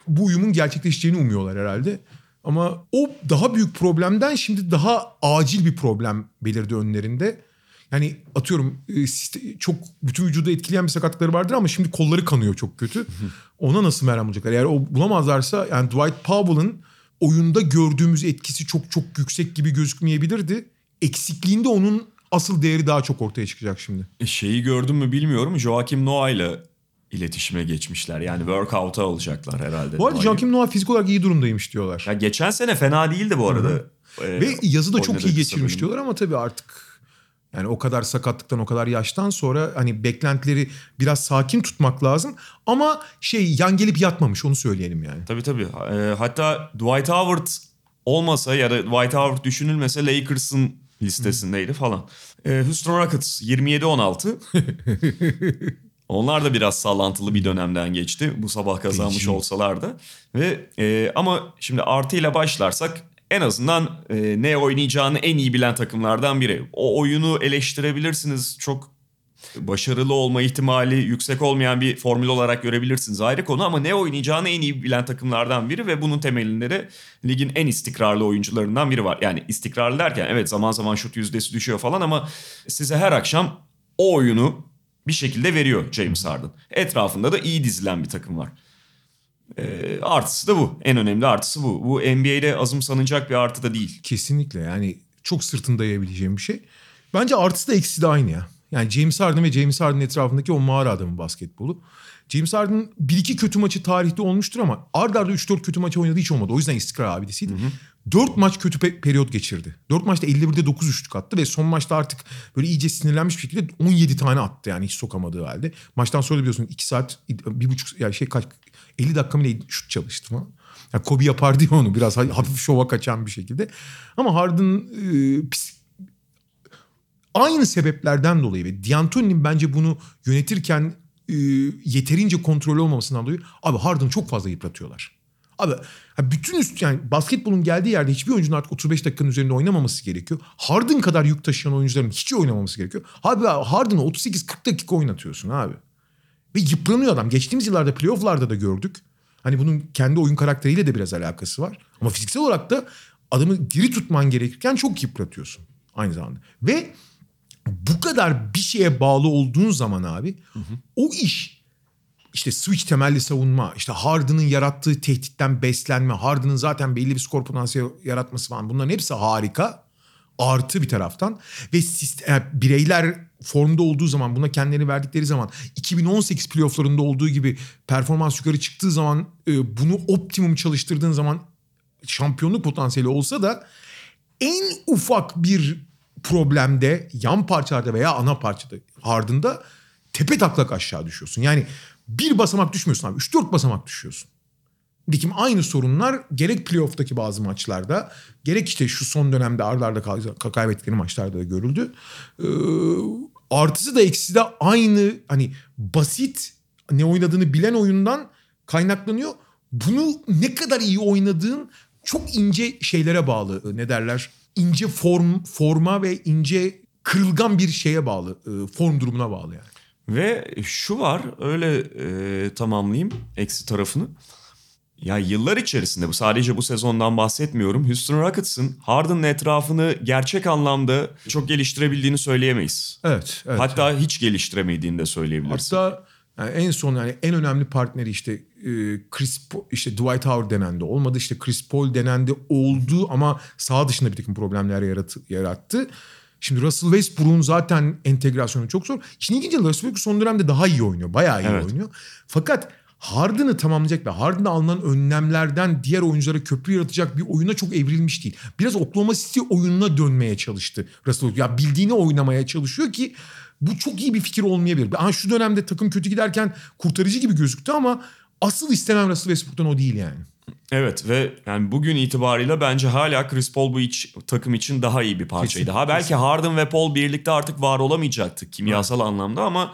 bu uyumun gerçekleşeceğini umuyorlar herhalde. Ama o daha büyük problemden şimdi daha acil bir problem belirdi önlerinde. Yani atıyorum e, çok bütün vücudu etkileyen bir sakatlıkları vardır ama şimdi kolları kanıyor çok kötü. Ona nasıl merhem olacaklar? Eğer o bulamazlarsa yani Dwight Powell'ın oyunda gördüğümüz etkisi çok çok yüksek gibi gözükmeyebilirdi. Eksikliğinde onun asıl değeri daha çok ortaya çıkacak şimdi. E şeyi gördün mü bilmiyorum. Joakim Noah ile iletişime geçmişler. Yani workout'a alacaklar herhalde. Bu arada Joakim Noah fizik olarak iyi durumdaymış diyorlar. Ya geçen sene fena değildi bu arada. Ee, Ve yazı da çok iyi geçirmiş diyorlar ama tabii artık yani o kadar sakatlıktan o kadar yaştan sonra hani beklentileri biraz sakin tutmak lazım. Ama şey yan gelip yatmamış onu söyleyelim yani. Tabii tabii. E, hatta Dwight Howard olmasa ya da Dwight Howard düşünülmese Lakers'ın listesindeydi falan. E, Houston Rockets 27-16. Onlar da biraz sallantılı bir dönemden geçti. Bu sabah kazanmış Değişim. olsalar da. Ve e, ama şimdi artıyla başlarsak en azından e, ne oynayacağını en iyi bilen takımlardan biri. O oyunu eleştirebilirsiniz. Çok başarılı olma ihtimali yüksek olmayan bir formül olarak görebilirsiniz ayrı konu ama ne oynayacağını en iyi bilen takımlardan biri ve bunun temelinde de ligin en istikrarlı oyuncularından biri var. Yani istikrarlı derken evet zaman zaman şut yüzdesi düşüyor falan ama size her akşam o oyunu bir şekilde veriyor James Harden. Etrafında da iyi dizilen bir takım var. E, artısı da bu. En önemli artısı bu. Bu NBA'de azımsanacak bir artı da değil. Kesinlikle yani çok sırtında dayayabileceğim bir şey. Bence artısı da eksisi de aynı ya. Yani James Harden ve James Harden etrafındaki o mağara adamı basketbolu. James Harden bir iki kötü maçı tarihte olmuştur ama ard arda 3-4 kötü maçı oynadığı hiç olmadı. O yüzden istikrar abidesiydi. Hı hı. 4 maç kötü pe- periyot geçirdi. 4 maçta 51'de 9 üçlük attı ve son maçta artık böyle iyice sinirlenmiş bir şekilde 17 tane attı yani hiç sokamadığı halde. Maçtan sonra biliyorsun 2 saat, 1,5 yani şey kaç 50 dakika mı şut çalıştı falan. Yani Kobe yapar diye onu biraz hafif şova kaçan bir şekilde. Ama Harden e, pis, aynı sebeplerden dolayı ve D'Antoni'nin bence bunu yönetirken e, yeterince kontrol olmamasından dolayı abi Harden çok fazla yıpratıyorlar. Abi bütün üst yani basketbolun geldiği yerde hiçbir oyuncunun artık 35 dakikanın üzerinde oynamaması gerekiyor. Harden kadar yük taşıyan oyuncuların hiç oynamaması gerekiyor. Abi Harden'ı 38-40 dakika oynatıyorsun abi. Ve yıpranıyor adam. Geçtiğimiz yıllarda playofflarda da gördük. Hani bunun kendi oyun karakteriyle de biraz alakası var. Ama fiziksel olarak da adamı diri tutman gerekirken çok yıpratıyorsun aynı zamanda. Ve bu kadar bir şeye bağlı olduğun zaman abi o iş işte switch temelli savunma, işte Harden'ın yarattığı tehditten beslenme, Harden'ın zaten belli bir skor potansiyeli yaratması falan bunların hepsi harika. Artı bir taraftan ve sistem, yani bireyler formda olduğu zaman buna kendilerini verdikleri zaman 2018 playofflarında olduğu gibi performans yukarı çıktığı zaman e, bunu optimum çalıştırdığın zaman şampiyonluk potansiyeli olsa da en ufak bir problemde yan parçalarda veya ana parçada Harden'da tepe taklak aşağı düşüyorsun. Yani bir basamak düşmüyorsun abi. 3-4 basamak düşüyorsun. Dikim aynı sorunlar gerek playoff'taki bazı maçlarda gerek işte şu son dönemde arda arda kay- kaybettikleri maçlarda da görüldü. Ee, artısı da eksisi de aynı hani basit ne oynadığını bilen oyundan kaynaklanıyor. Bunu ne kadar iyi oynadığın çok ince şeylere bağlı ne derler ince form forma ve ince kırılgan bir şeye bağlı e, form durumuna bağlı yani. Ve şu var öyle e, tamamlayayım eksi tarafını. Ya yıllar içerisinde bu sadece bu sezondan bahsetmiyorum. Houston Rockets'ın Harden'ın etrafını gerçek anlamda çok geliştirebildiğini söyleyemeyiz. Evet. evet Hatta hiç geliştiremediğini de söyleyebilirsin. Hatta yani en son yani en önemli partneri işte e, Chris işte Dwight Howard denendi. Olmadı işte Chris Paul denendi. Oldu ama sağ dışında bir takım problemler yaratı, yarattı. Şimdi Russell Westbrook'un zaten entegrasyonu çok zor. İşin ilginci Russell Westbrook son dönemde daha iyi oynuyor. Bayağı iyi Evet. oynuyor. Fakat Harden'ı tamamlayacak ve Harden'a alınan önlemlerden diğer oyunculara köprü yaratacak bir oyuna çok evrilmiş değil. Biraz Oklahoma City oyununa dönmeye çalıştı Russell. Ya bildiğini oynamaya çalışıyor ki bu çok iyi bir fikir olmayabilir. Aha şu dönemde takım kötü giderken kurtarıcı gibi gözüktü ama asıl istenen Russell Westbrook'tan o değil yani. Evet ve yani bugün itibarıyla bence hala Chris Paul bu iç, takım için daha iyi bir parçaydı. Kesin, ha belki Harden ve Paul birlikte artık var olamayacaktı kimyasal anlamda ama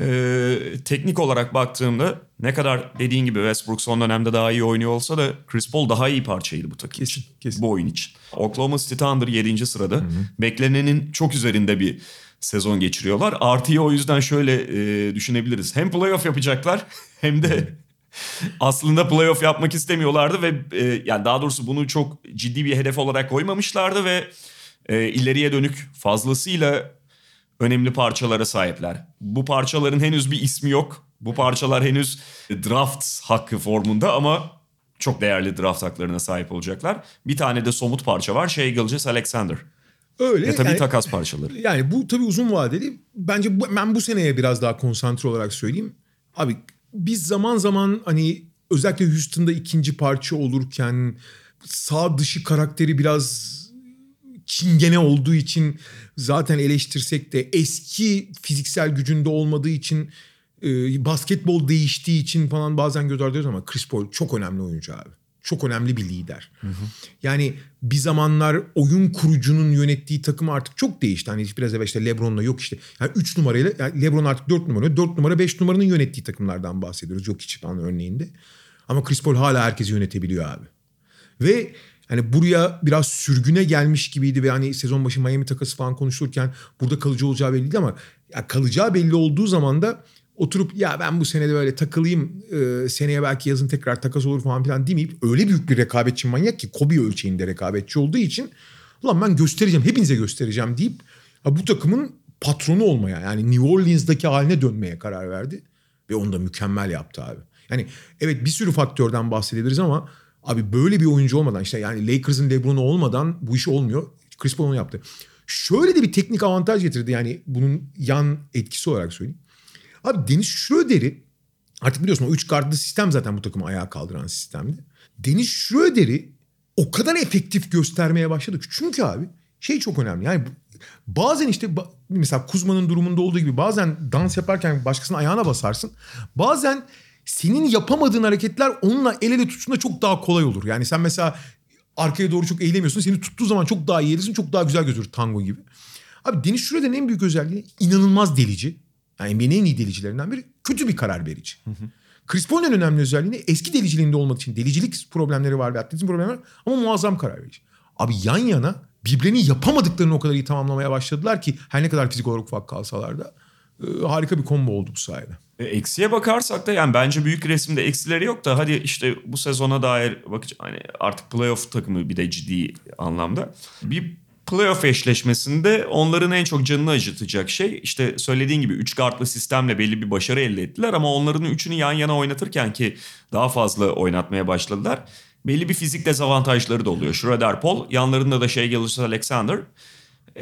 e, teknik olarak baktığımda ne kadar dediğin gibi Westbrook son dönemde daha iyi oynuyor olsa da Chris Paul daha iyi parçaydı bu takım Kesin, için. kesin. Bu oyun için. Oklahoma City Thunder 7. sırada. Beklenenin çok üzerinde bir sezon geçiriyorlar. Artıyı o yüzden şöyle e, düşünebiliriz. Hem playoff yapacaklar hem de aslında playoff yapmak istemiyorlardı ve e, yani daha doğrusu bunu çok ciddi bir hedef olarak koymamışlardı ve e, ileriye dönük fazlasıyla önemli parçalara sahipler. Bu parçaların henüz bir ismi yok. Bu parçalar henüz draft hakkı formunda ama çok değerli draft haklarına sahip olacaklar. Bir tane de somut parça var. Shea Gilgeous Alexander. Öyle. Ve tabii yani- takas parçaları. Yani bu tabii uzun vadeli. Bence bu, ben bu seneye biraz daha konsantre olarak söyleyeyim. Abi biz zaman zaman hani özellikle Houston'da ikinci parça olurken sağ dışı karakteri biraz çingene olduğu için zaten eleştirsek de eski fiziksel gücünde olmadığı için e, basketbol değiştiği için falan bazen göz ardı ediyoruz ama Chris Paul çok önemli oyuncu abi. Çok önemli bir lider. Yani bir zamanlar oyun kurucunun yönettiği takım artık çok değişti. Hani biraz evvel işte Lebron'la yok işte. Yani 3 numarayla yani Lebron artık 4 numara. 4 numara 5 numaranın yönettiği takımlardan bahsediyoruz. Yok falan örneğinde. Ama Chris Paul hala herkesi yönetebiliyor abi. Ve hani buraya biraz sürgüne gelmiş gibiydi ve hani sezon başı Miami takası falan konuşulurken burada kalıcı olacağı belliydi ama ya kalacağı belli olduğu zaman da oturup ya ben bu senede böyle takılayım e, seneye belki yazın tekrar takas olur falan filan demeyip öyle büyük bir rekabetçi manyak ki Kobe ölçeğinde rekabetçi olduğu için ulan ben göstereceğim hepinize göstereceğim deyip ya bu takımın patronu olmaya yani New Orleans'daki haline dönmeye karar verdi ve onu da mükemmel yaptı abi. Yani evet bir sürü faktörden bahsedebiliriz ama abi böyle bir oyuncu olmadan işte yani Lakers'ın LeBron'u olmadan bu iş olmuyor. Chris Paul onu yaptı. Şöyle de bir teknik avantaj getirdi yani bunun yan etkisi olarak söyleyeyim. Abi Dennis Schroeder'i artık biliyorsun o üç kartlı sistem zaten bu takımı ayağa kaldıran sistemdi. Dennis Schroeder'i o kadar efektif göstermeye başladı ki. Çünkü abi şey çok önemli. Yani bazen işte mesela Kuzma'nın durumunda olduğu gibi bazen dans yaparken başkasının ayağına basarsın. Bazen senin yapamadığın hareketler onunla el ele tutuşunda çok daha kolay olur. Yani sen mesela arkaya doğru çok eğilemiyorsun. Seni tuttuğu zaman çok daha iyi eğilirsin. Çok daha güzel gözükür tango gibi. Abi Deniz Şura'nın en büyük özelliği inanılmaz delici. Yani NBA'nin en iyi delicilerinden biri. Kötü bir karar verici. Chris Paul'un en önemli özelliği eski deliciliğinde olmadığı için delicilik problemleri var ve atletizm problemleri var ama muazzam karar verici. Abi yan yana birbirlerini yapamadıklarını o kadar iyi tamamlamaya başladılar ki her ne kadar fizik olarak ufak kalsalar da harika bir combo oldu bu sayede. E, Eksiye bakarsak da yani bence büyük resimde eksileri yok da hadi işte bu sezona dair bakacağım hani artık playoff takımı bir de ciddi anlamda. Bir playoff eşleşmesinde onların en çok canını acıtacak şey işte söylediğin gibi 3 kartlı sistemle belli bir başarı elde ettiler ama onların üçünü yan yana oynatırken ki daha fazla oynatmaya başladılar. Belli bir fizik dezavantajları da oluyor. Schroeder Paul yanlarında da şey gelirse Alexander.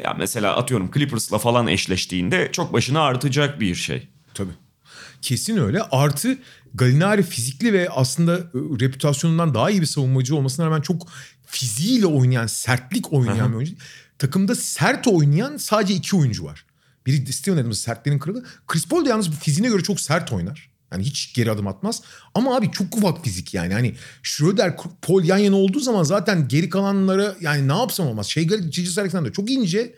Ya mesela atıyorum Clippers'la falan eşleştiğinde çok başını ağrıtacak bir şey. Tabii. Kesin öyle. Artı Galinari fizikli ve aslında e, reputasyonundan daha iyi bir savunmacı olmasına rağmen çok fiziğiyle oynayan, sertlik oynayan bir oyuncu. Takımda sert oynayan sadece iki oyuncu var. Biri Steven Adams sertlerin kralı. Chris Paul da yalnız fiziğine göre çok sert oynar. Yani hiç geri adım atmaz. Ama abi çok ufak fizik yani. Hani Schroeder, Paul yan yana olduğu zaman zaten geri kalanlara yani ne yapsam olmaz. Şey Gilgis Alexander çok ince.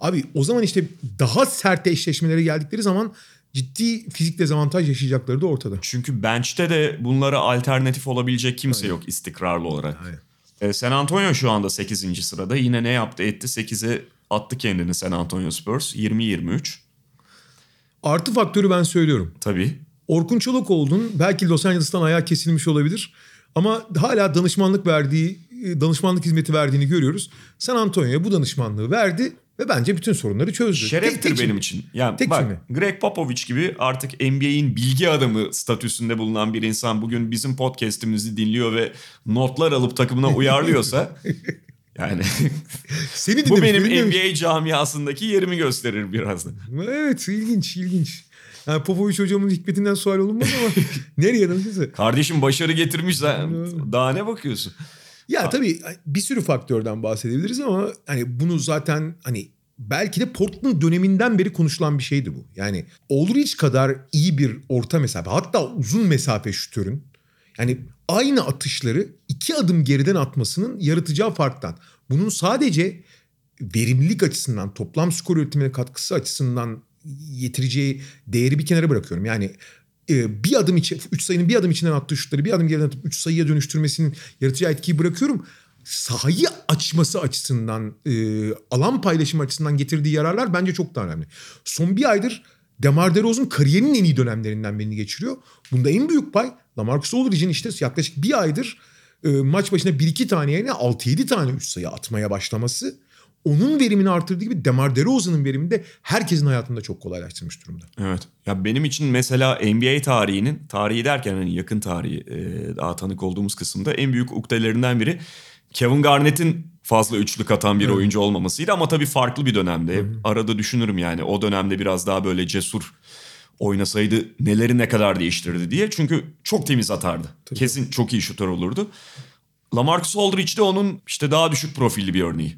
Abi o zaman işte daha sert eşleşmelere geldikleri zaman ciddi fizik dezavantaj yaşayacakları da ortada. Çünkü bench'te de bunlara alternatif olabilecek kimse Aynen. yok istikrarlı olarak. Aynen. E, San Antonio şu anda 8. sırada. Yine ne yaptı etti 8'e attı kendini San Antonio Spurs 20-23. Artı faktörü ben söylüyorum. Tabii. Orkun Çolakoğlu'nun belki Los Angeles'tan ayağı kesilmiş olabilir. Ama hala danışmanlık verdiği, danışmanlık hizmeti verdiğini görüyoruz. San Antonio'ya bu danışmanlığı verdi ve bence bütün sorunları çözdü. Şereftir Tek- tek benim için. Yani Tek bak cümle. Greg Popovich gibi artık NBA'in bilgi adamı statüsünde bulunan bir insan bugün bizim podcast'imizi dinliyor ve notlar alıp takımına uyarlıyorsa yani Seni bu dinlemiş, benim beni dinlemiş. NBA camiasındaki yerimi gösterir biraz da. Evet ilginç ilginç. Yani Popovic hocamın hikmetinden sual olunmaz ama nereye danışırsa. Kardeşim başarı getirmiş sen daha ne bakıyorsun? Ya tabii bir sürü faktörden bahsedebiliriz ama hani bunu zaten hani belki de Portland döneminden beri konuşulan bir şeydi bu. Yani Ulrich kadar iyi bir orta mesafe hatta uzun mesafe şütörün yani aynı atışları iki adım geriden atmasının yaratacağı farktan. Bunun sadece verimlilik açısından, toplam skor üretimine katkısı açısından getireceği değeri bir kenara bırakıyorum. Yani e, bir adım içi, üç sayının bir adım içinden attığı şutları bir adım geriden atıp üç sayıya dönüştürmesinin yaratacağı etkiyi bırakıyorum. Sahayı açması açısından, e, alan paylaşımı açısından getirdiği yararlar bence çok daha önemli. Son bir aydır Demar DeRozan kariyerinin en iyi dönemlerinden birini geçiriyor. Bunda en büyük pay Lamarcus Aldridge'in işte yaklaşık bir aydır e, maç başına 1-2 tane yerine 6-7 tane üst sayı atmaya başlaması onun verimini artırdığı gibi Demar DeRozan'ın verimini de herkesin hayatında çok kolaylaştırmış durumda. Evet. Ya benim için mesela NBA tarihinin, tarihi derken hani yakın tarihi e, daha tanık olduğumuz kısımda en büyük ukdelerinden biri Kevin Garnett'in fazla üçlük atan bir oyuncu olmamasıydı ama tabii farklı bir dönemde. Arada düşünürüm yani o dönemde biraz daha böyle cesur oynasaydı neleri ne kadar değiştirdi diye. Çünkü çok temiz atardı. Kesin çok iyi şutör olurdu. Lamarcus Aldridge de onun işte daha düşük profilli bir örneği.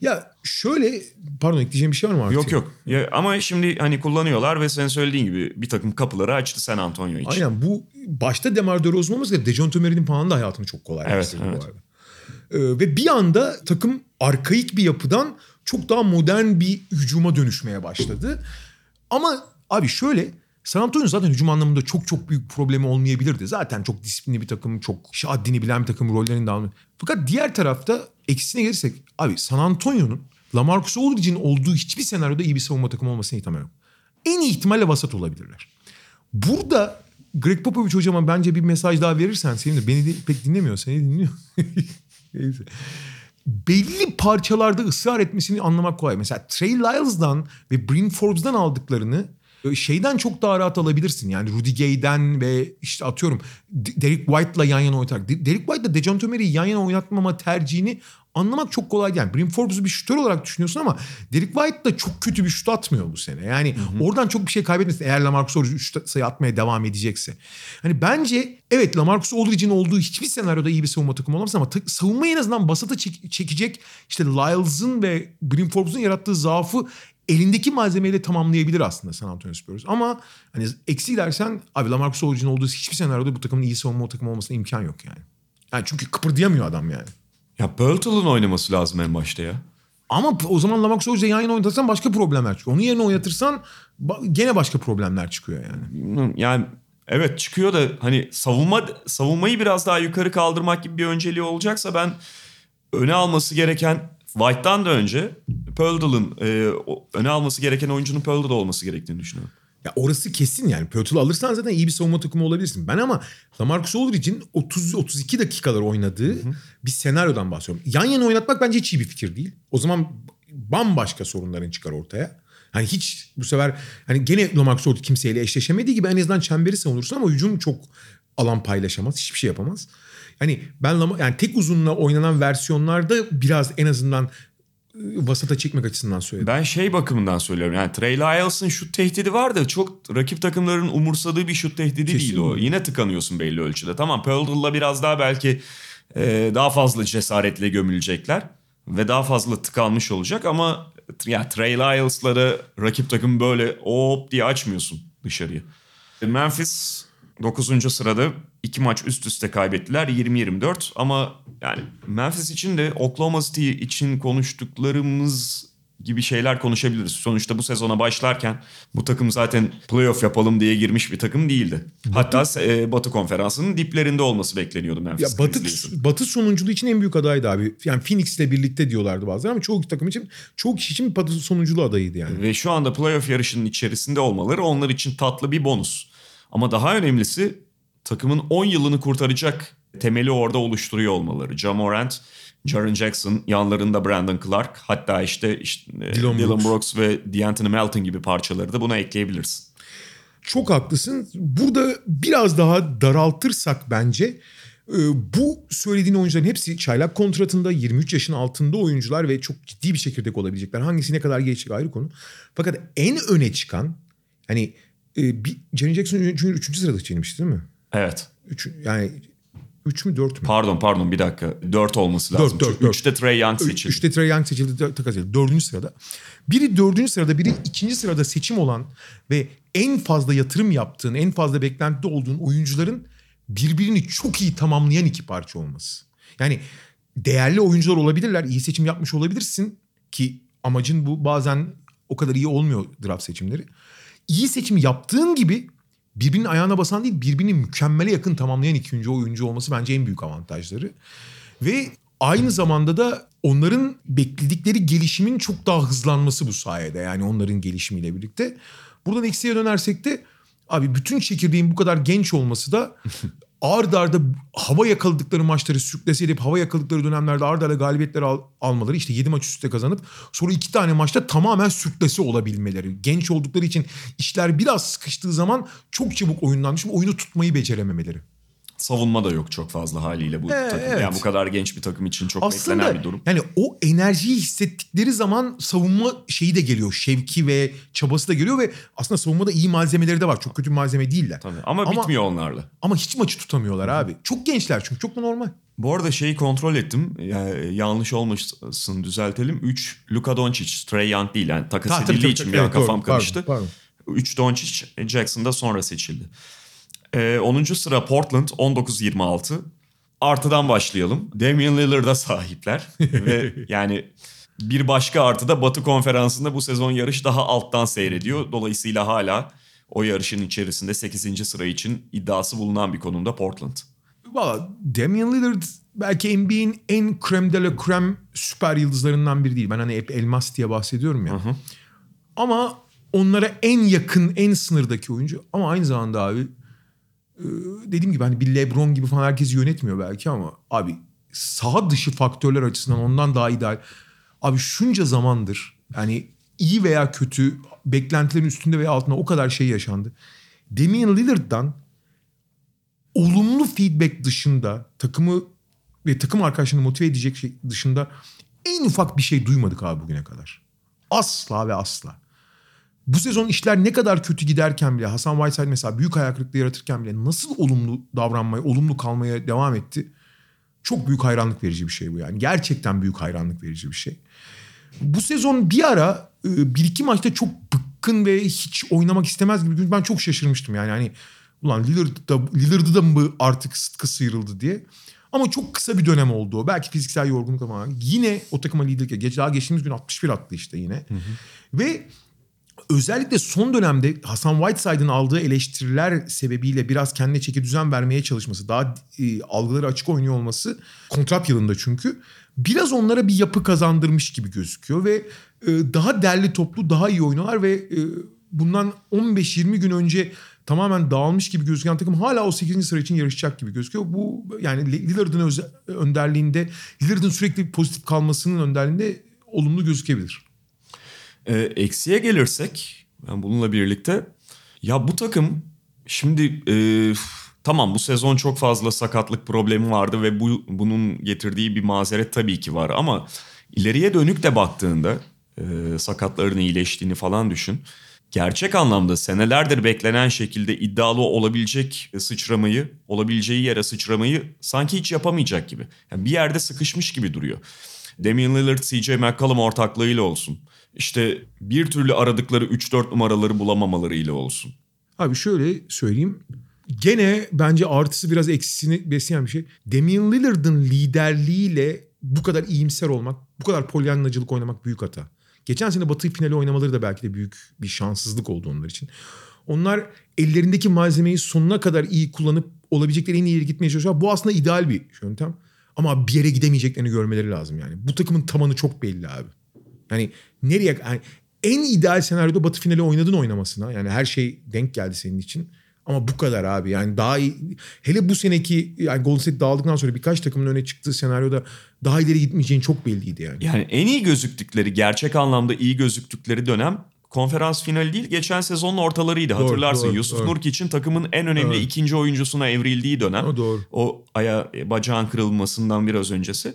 Ya şöyle pardon ekleyeceğim bir şey var mı artık? Yok yok. Ya, ama şimdi hani kullanıyorlar ve sen söylediğin gibi bir takım kapıları açtı San Antonio için. Aynen bu başta Demar DeRozan olmasa da Dejounte Murray'nin falan da hayatını çok kolaylaştırdı Evet, evet. Ee, ve bir anda takım arkaik bir yapıdan çok daha modern bir hücuma dönüşmeye başladı. Ama abi şöyle San Antonio zaten hücum anlamında çok çok büyük problemi olmayabilirdi. Zaten çok disiplinli bir takım, çok haddini bilen bir takım rollerini de almış. Fakat diğer tarafta eksisine gelirsek abi San Antonio'nun Lamarcus Aldridge'in olduğu hiçbir senaryoda iyi bir savunma takımı olmasına ihtimal yok. En iyi ihtimalle vasat olabilirler. Burada Greg Popovich hocama bence bir mesaj daha verirsen senin de beni de pek dinlemiyor seni dinliyor. Neyse. Belli parçalarda ısrar etmesini anlamak kolay. Mesela Trey Lyles'dan ve Bryn Forbes'dan aldıklarını şeyden çok daha rahat alabilirsin. Yani Rudy Gay'den ve işte atıyorum Derek White'la yan yana oynatarak. De- Derek White'la Dejounte Murray'i yan yana oynatmama tercihini anlamak çok kolay değil. Yani Bryn Forbes'u bir şutör olarak düşünüyorsun ama Derek White da çok kötü bir şut atmıyor bu sene. Yani oradan çok bir şey kaybetmesin eğer Lamarcus Aldridge 3 sayı atmaya devam edecekse. Hani bence evet Lamarcus Aldridge'in olduğu hiçbir senaryoda iyi bir savunma takımı olamaz ama savunmayı en azından basata çek- çekecek işte Lyles'ın ve Bryn Forbes'un yarattığı zaafı elindeki malzemeyle tamamlayabilir aslında San Antonio Spurs. Ama hani eksi dersen abi Lamarcus Aldridge'in olduğu hiçbir senaryoda bu takımın iyi savunma takımı olmasına imkan yok yani. Yani çünkü kıpırdayamıyor adam yani. Ya Pöltle'ın oynaması lazım en başta ya. Ama o zaman Lamarcus Aldridge'i yan yana oynatırsan başka problemler çıkıyor. Onun yerine oynatırsan gene başka problemler çıkıyor yani. Yani evet çıkıyor da hani savunma savunmayı biraz daha yukarı kaldırmak gibi bir önceliği olacaksa ben öne alması gereken White'dan da önce Pöltle'ın e, öne alması gereken oyuncunun Pöltle'da olması gerektiğini düşünüyorum. Ya orası kesin yani. Pörtl alırsan zaten iyi bir savunma takımı olabilirsin. Ben ama Lamarcus Aldridge'in 30-32 dakikalar oynadığı bir senaryodan bahsediyorum. Yan yana oynatmak bence hiç iyi bir fikir değil. O zaman bambaşka sorunların çıkar ortaya. Hani hiç bu sefer hani gene Lamarcus Aldridge kimseyle eşleşemediği gibi en azından çemberi savunursun ama hücum çok alan paylaşamaz. Hiçbir şey yapamaz. Yani ben Lam- yani tek uzunla oynanan versiyonlarda biraz en azından ıı, vasata çekmek açısından söyledim. Ben şey bakımından söylüyorum. Yani Trey Lyles'ın şut tehdidi var da çok rakip takımların umursadığı bir şut tehdidi değil Kesinlikle. o. Yine tıkanıyorsun belli ölçüde. Tamam Pearl'la biraz daha belki e, daha fazla cesaretle gömülecekler. Ve daha fazla tıkanmış olacak ama ya Trey Lyles'ları rakip takım böyle hop diye açmıyorsun dışarıya. Memphis 9. sırada iki maç üst üste kaybettiler 20-24 ama yani Memphis için de Oklahoma City için konuştuklarımız gibi şeyler konuşabiliriz. Sonuçta bu sezona başlarken bu takım zaten playoff yapalım diye girmiş bir takım değildi. Hatta e, Batı konferansının diplerinde olması bekleniyordu Memphis Ya Batı. Batı sonunculuğu için en büyük adaydı abi. Yani Phoenix'le birlikte diyorlardı bazıları ama çoğu takım için, çoğu kişi için Batı sonunculuğu adayıydı yani. Ve şu anda playoff yarışının içerisinde olmaları onlar için tatlı bir bonus. Ama daha önemlisi takımın 10 yılını kurtaracak temeli orada oluşturuyor olmaları. Ja Morant, Jaren Jackson, yanlarında Brandon Clark, hatta işte, işte e, Dylan Dylan, Brooks. Brooks. ve D'Anthony Melton gibi parçaları da buna ekleyebilirsin. Çok haklısın. Burada biraz daha daraltırsak bence e, bu söylediğin oyuncuların hepsi çaylak kontratında 23 yaşın altında oyuncular ve çok ciddi bir çekirdek olabilecekler. Hangisi ne kadar geçecek ayrı konu. Fakat en öne çıkan hani e, bir Jaren Jackson 3. sırada seçilmişti değil mi? Evet. Üç, yani 3 mü 4 mü? Pardon pardon bir dakika. 4 olması lazım. Dört, dört, dört. 3'te Trey Young seçildi. Üçte Trae Young seçildi, takas edildi. Dördüncü sırada. Biri dördüncü sırada, biri ikinci sırada seçim olan ve en fazla yatırım yaptığın, en fazla beklentide olduğun oyuncuların birbirini çok iyi tamamlayan iki parça olması. Yani değerli oyuncular olabilirler, iyi seçim yapmış olabilirsin ki amacın bu bazen o kadar iyi olmuyor draft seçimleri. İyi seçim yaptığın gibi birbirinin ayağına basan değil, birbirini mükemmele yakın tamamlayan ikinci oyuncu olması bence en büyük avantajları. Ve aynı zamanda da onların bekledikleri gelişimin çok daha hızlanması bu sayede. Yani onların gelişimiyle birlikte. Buradan eksiye dönersek de abi bütün çekirdeğin bu kadar genç olması da ard arda hava yakaladıkları maçları sürklese hava yakaladıkları dönemlerde ard arda galibiyetler al- almaları işte 7 maç üst üste kazanıp sonra iki tane maçta tamamen sürklese olabilmeleri. Genç oldukları için işler biraz sıkıştığı zaman çok çabuk oyundan düşüp oyunu tutmayı becerememeleri. Savunma da yok çok fazla haliyle bu Ee, takım. evet. Yani bu kadar genç bir takım için çok Aslında beklenen bir durum. yani o enerjiyi hissettikleri zaman savunma şeyi de geliyor. Şevki ve çabası da geliyor ve aslında savunmada iyi malzemeleri de var. Çok kötü malzeme değiller. Tabii. Ama, Ama- bitmiyor onlarla. Ama hiç maçı tutamıyorlar abi. Çok gençler çünkü çok da normal. Bu arada şeyi kontrol ettim. Yani yanlış olmasın düzeltelim. 3 Luka Doncic, Trey Young değil. Yani takas Ta- tabii, edildiği tabii, için tabii. bir doğru. kafam karıştı. Pardon, 3 Doncic, Jackson da sonra seçildi. Ee, 10. sıra Portland 19-26. Artıdan başlayalım. Damian Lillard'a sahipler. Ve yani bir başka artı da Batı konferansında bu sezon yarış daha alttan seyrediyor. Dolayısıyla hala o yarışın içerisinde 8. sıra için iddiası bulunan bir konumda Portland. Valla Damian Lillard belki NBA'in en krem de la krem süper yıldızlarından biri değil. Ben hani hep elmas diye bahsediyorum ya. Ama onlara en yakın, en sınırdaki oyuncu. Ama aynı zamanda abi e, dediğim gibi hani bir LeBron gibi falan herkesi yönetmiyor belki ama abi saha dışı faktörler açısından ondan daha ideal. Abi şunca zamandır yani iyi veya kötü beklentilerin üstünde veya altında o kadar şey yaşandı. Damian Lillard'dan olumlu feedback dışında takımı ve takım arkadaşlarını motive edecek şey dışında en ufak bir şey duymadık abi bugüne kadar. Asla ve asla. Bu sezon işler ne kadar kötü giderken bile Hasan Whiteside mesela büyük ayak kırıklığı yaratırken bile nasıl olumlu davranmaya, olumlu kalmaya devam etti. Çok büyük hayranlık verici bir şey bu yani. Gerçekten büyük hayranlık verici bir şey. Bu sezon bir ara e, bir iki maçta çok bıkkın ve hiç oynamak istemez gibi. Ben çok şaşırmıştım yani. Hani ulan Lillard'da, Lillard'da da mı artık sıtkı sıyrıldı diye. Ama çok kısa bir dönem oldu. Belki fiziksel yorgunluk ama yine o takıma liderlik. Geç, daha geçtiğimiz gün 61 attı işte yine. Ve özellikle son dönemde Hasan Whiteside'ın aldığı eleştiriler sebebiyle biraz kendine çeki düzen vermeye çalışması, daha e, algıları açık oynuyor olması kontrat yılında çünkü biraz onlara bir yapı kazandırmış gibi gözüküyor ve e, daha derli toplu, daha iyi oynuyorlar ve e, bundan 15-20 gün önce tamamen dağılmış gibi gözüken takım hala o 8. sıra için yarışacak gibi gözüküyor. Bu yani Lillard'ın önderliğinde, Lillard'ın sürekli pozitif kalmasının önderliğinde olumlu gözükebilir. E, eksiye gelirsek ben bununla birlikte ya bu takım şimdi e, tamam bu sezon çok fazla sakatlık problemi vardı ve bu bunun getirdiği bir mazeret tabii ki var ama ileriye dönük de baktığında e, sakatların iyileştiğini falan düşün. Gerçek anlamda senelerdir beklenen şekilde iddialı olabilecek sıçramayı, olabileceği yere sıçramayı sanki hiç yapamayacak gibi. Yani bir yerde sıkışmış gibi duruyor. Damian Lillard, CJ McCollum ortaklığıyla olsun. İşte bir türlü aradıkları 3-4 numaraları bulamamalarıyla olsun. Abi şöyle söyleyeyim. Gene bence artısı biraz eksisini besleyen bir şey. Damian Lillard'ın liderliğiyle bu kadar iyimser olmak, bu kadar polyanlacılık oynamak büyük hata. Geçen sene Batı finali oynamaları da belki de büyük bir şanssızlık oldu onlar için. Onlar ellerindeki malzemeyi sonuna kadar iyi kullanıp olabilecekleri en iyi yere gitmeye çalışıyorlar. Bu aslında ideal bir yöntem. Ama bir yere gidemeyeceklerini görmeleri lazım yani. Bu takımın tabanı çok belli abi. Yani nereye yani en ideal senaryoda Batı finali oynadın oynamasına. Yani her şey denk geldi senin için. Ama bu kadar abi yani daha iyi. Hele bu seneki yani Golden State dağıldıktan sonra birkaç takımın öne çıktığı senaryoda daha ileri gitmeyeceğin çok belliydi yani. Yani en iyi gözüktükleri, gerçek anlamda iyi gözüktükleri dönem konferans finali değil geçen sezonun ortalarıydı. Doğru, Hatırlarsın doğru, Yusuf doğru. Nurkic'in takımın en önemli Evet. ikinci oyuncusuna evrildiği dönem. O doğru. O aya bacağın kırılmasından biraz öncesi.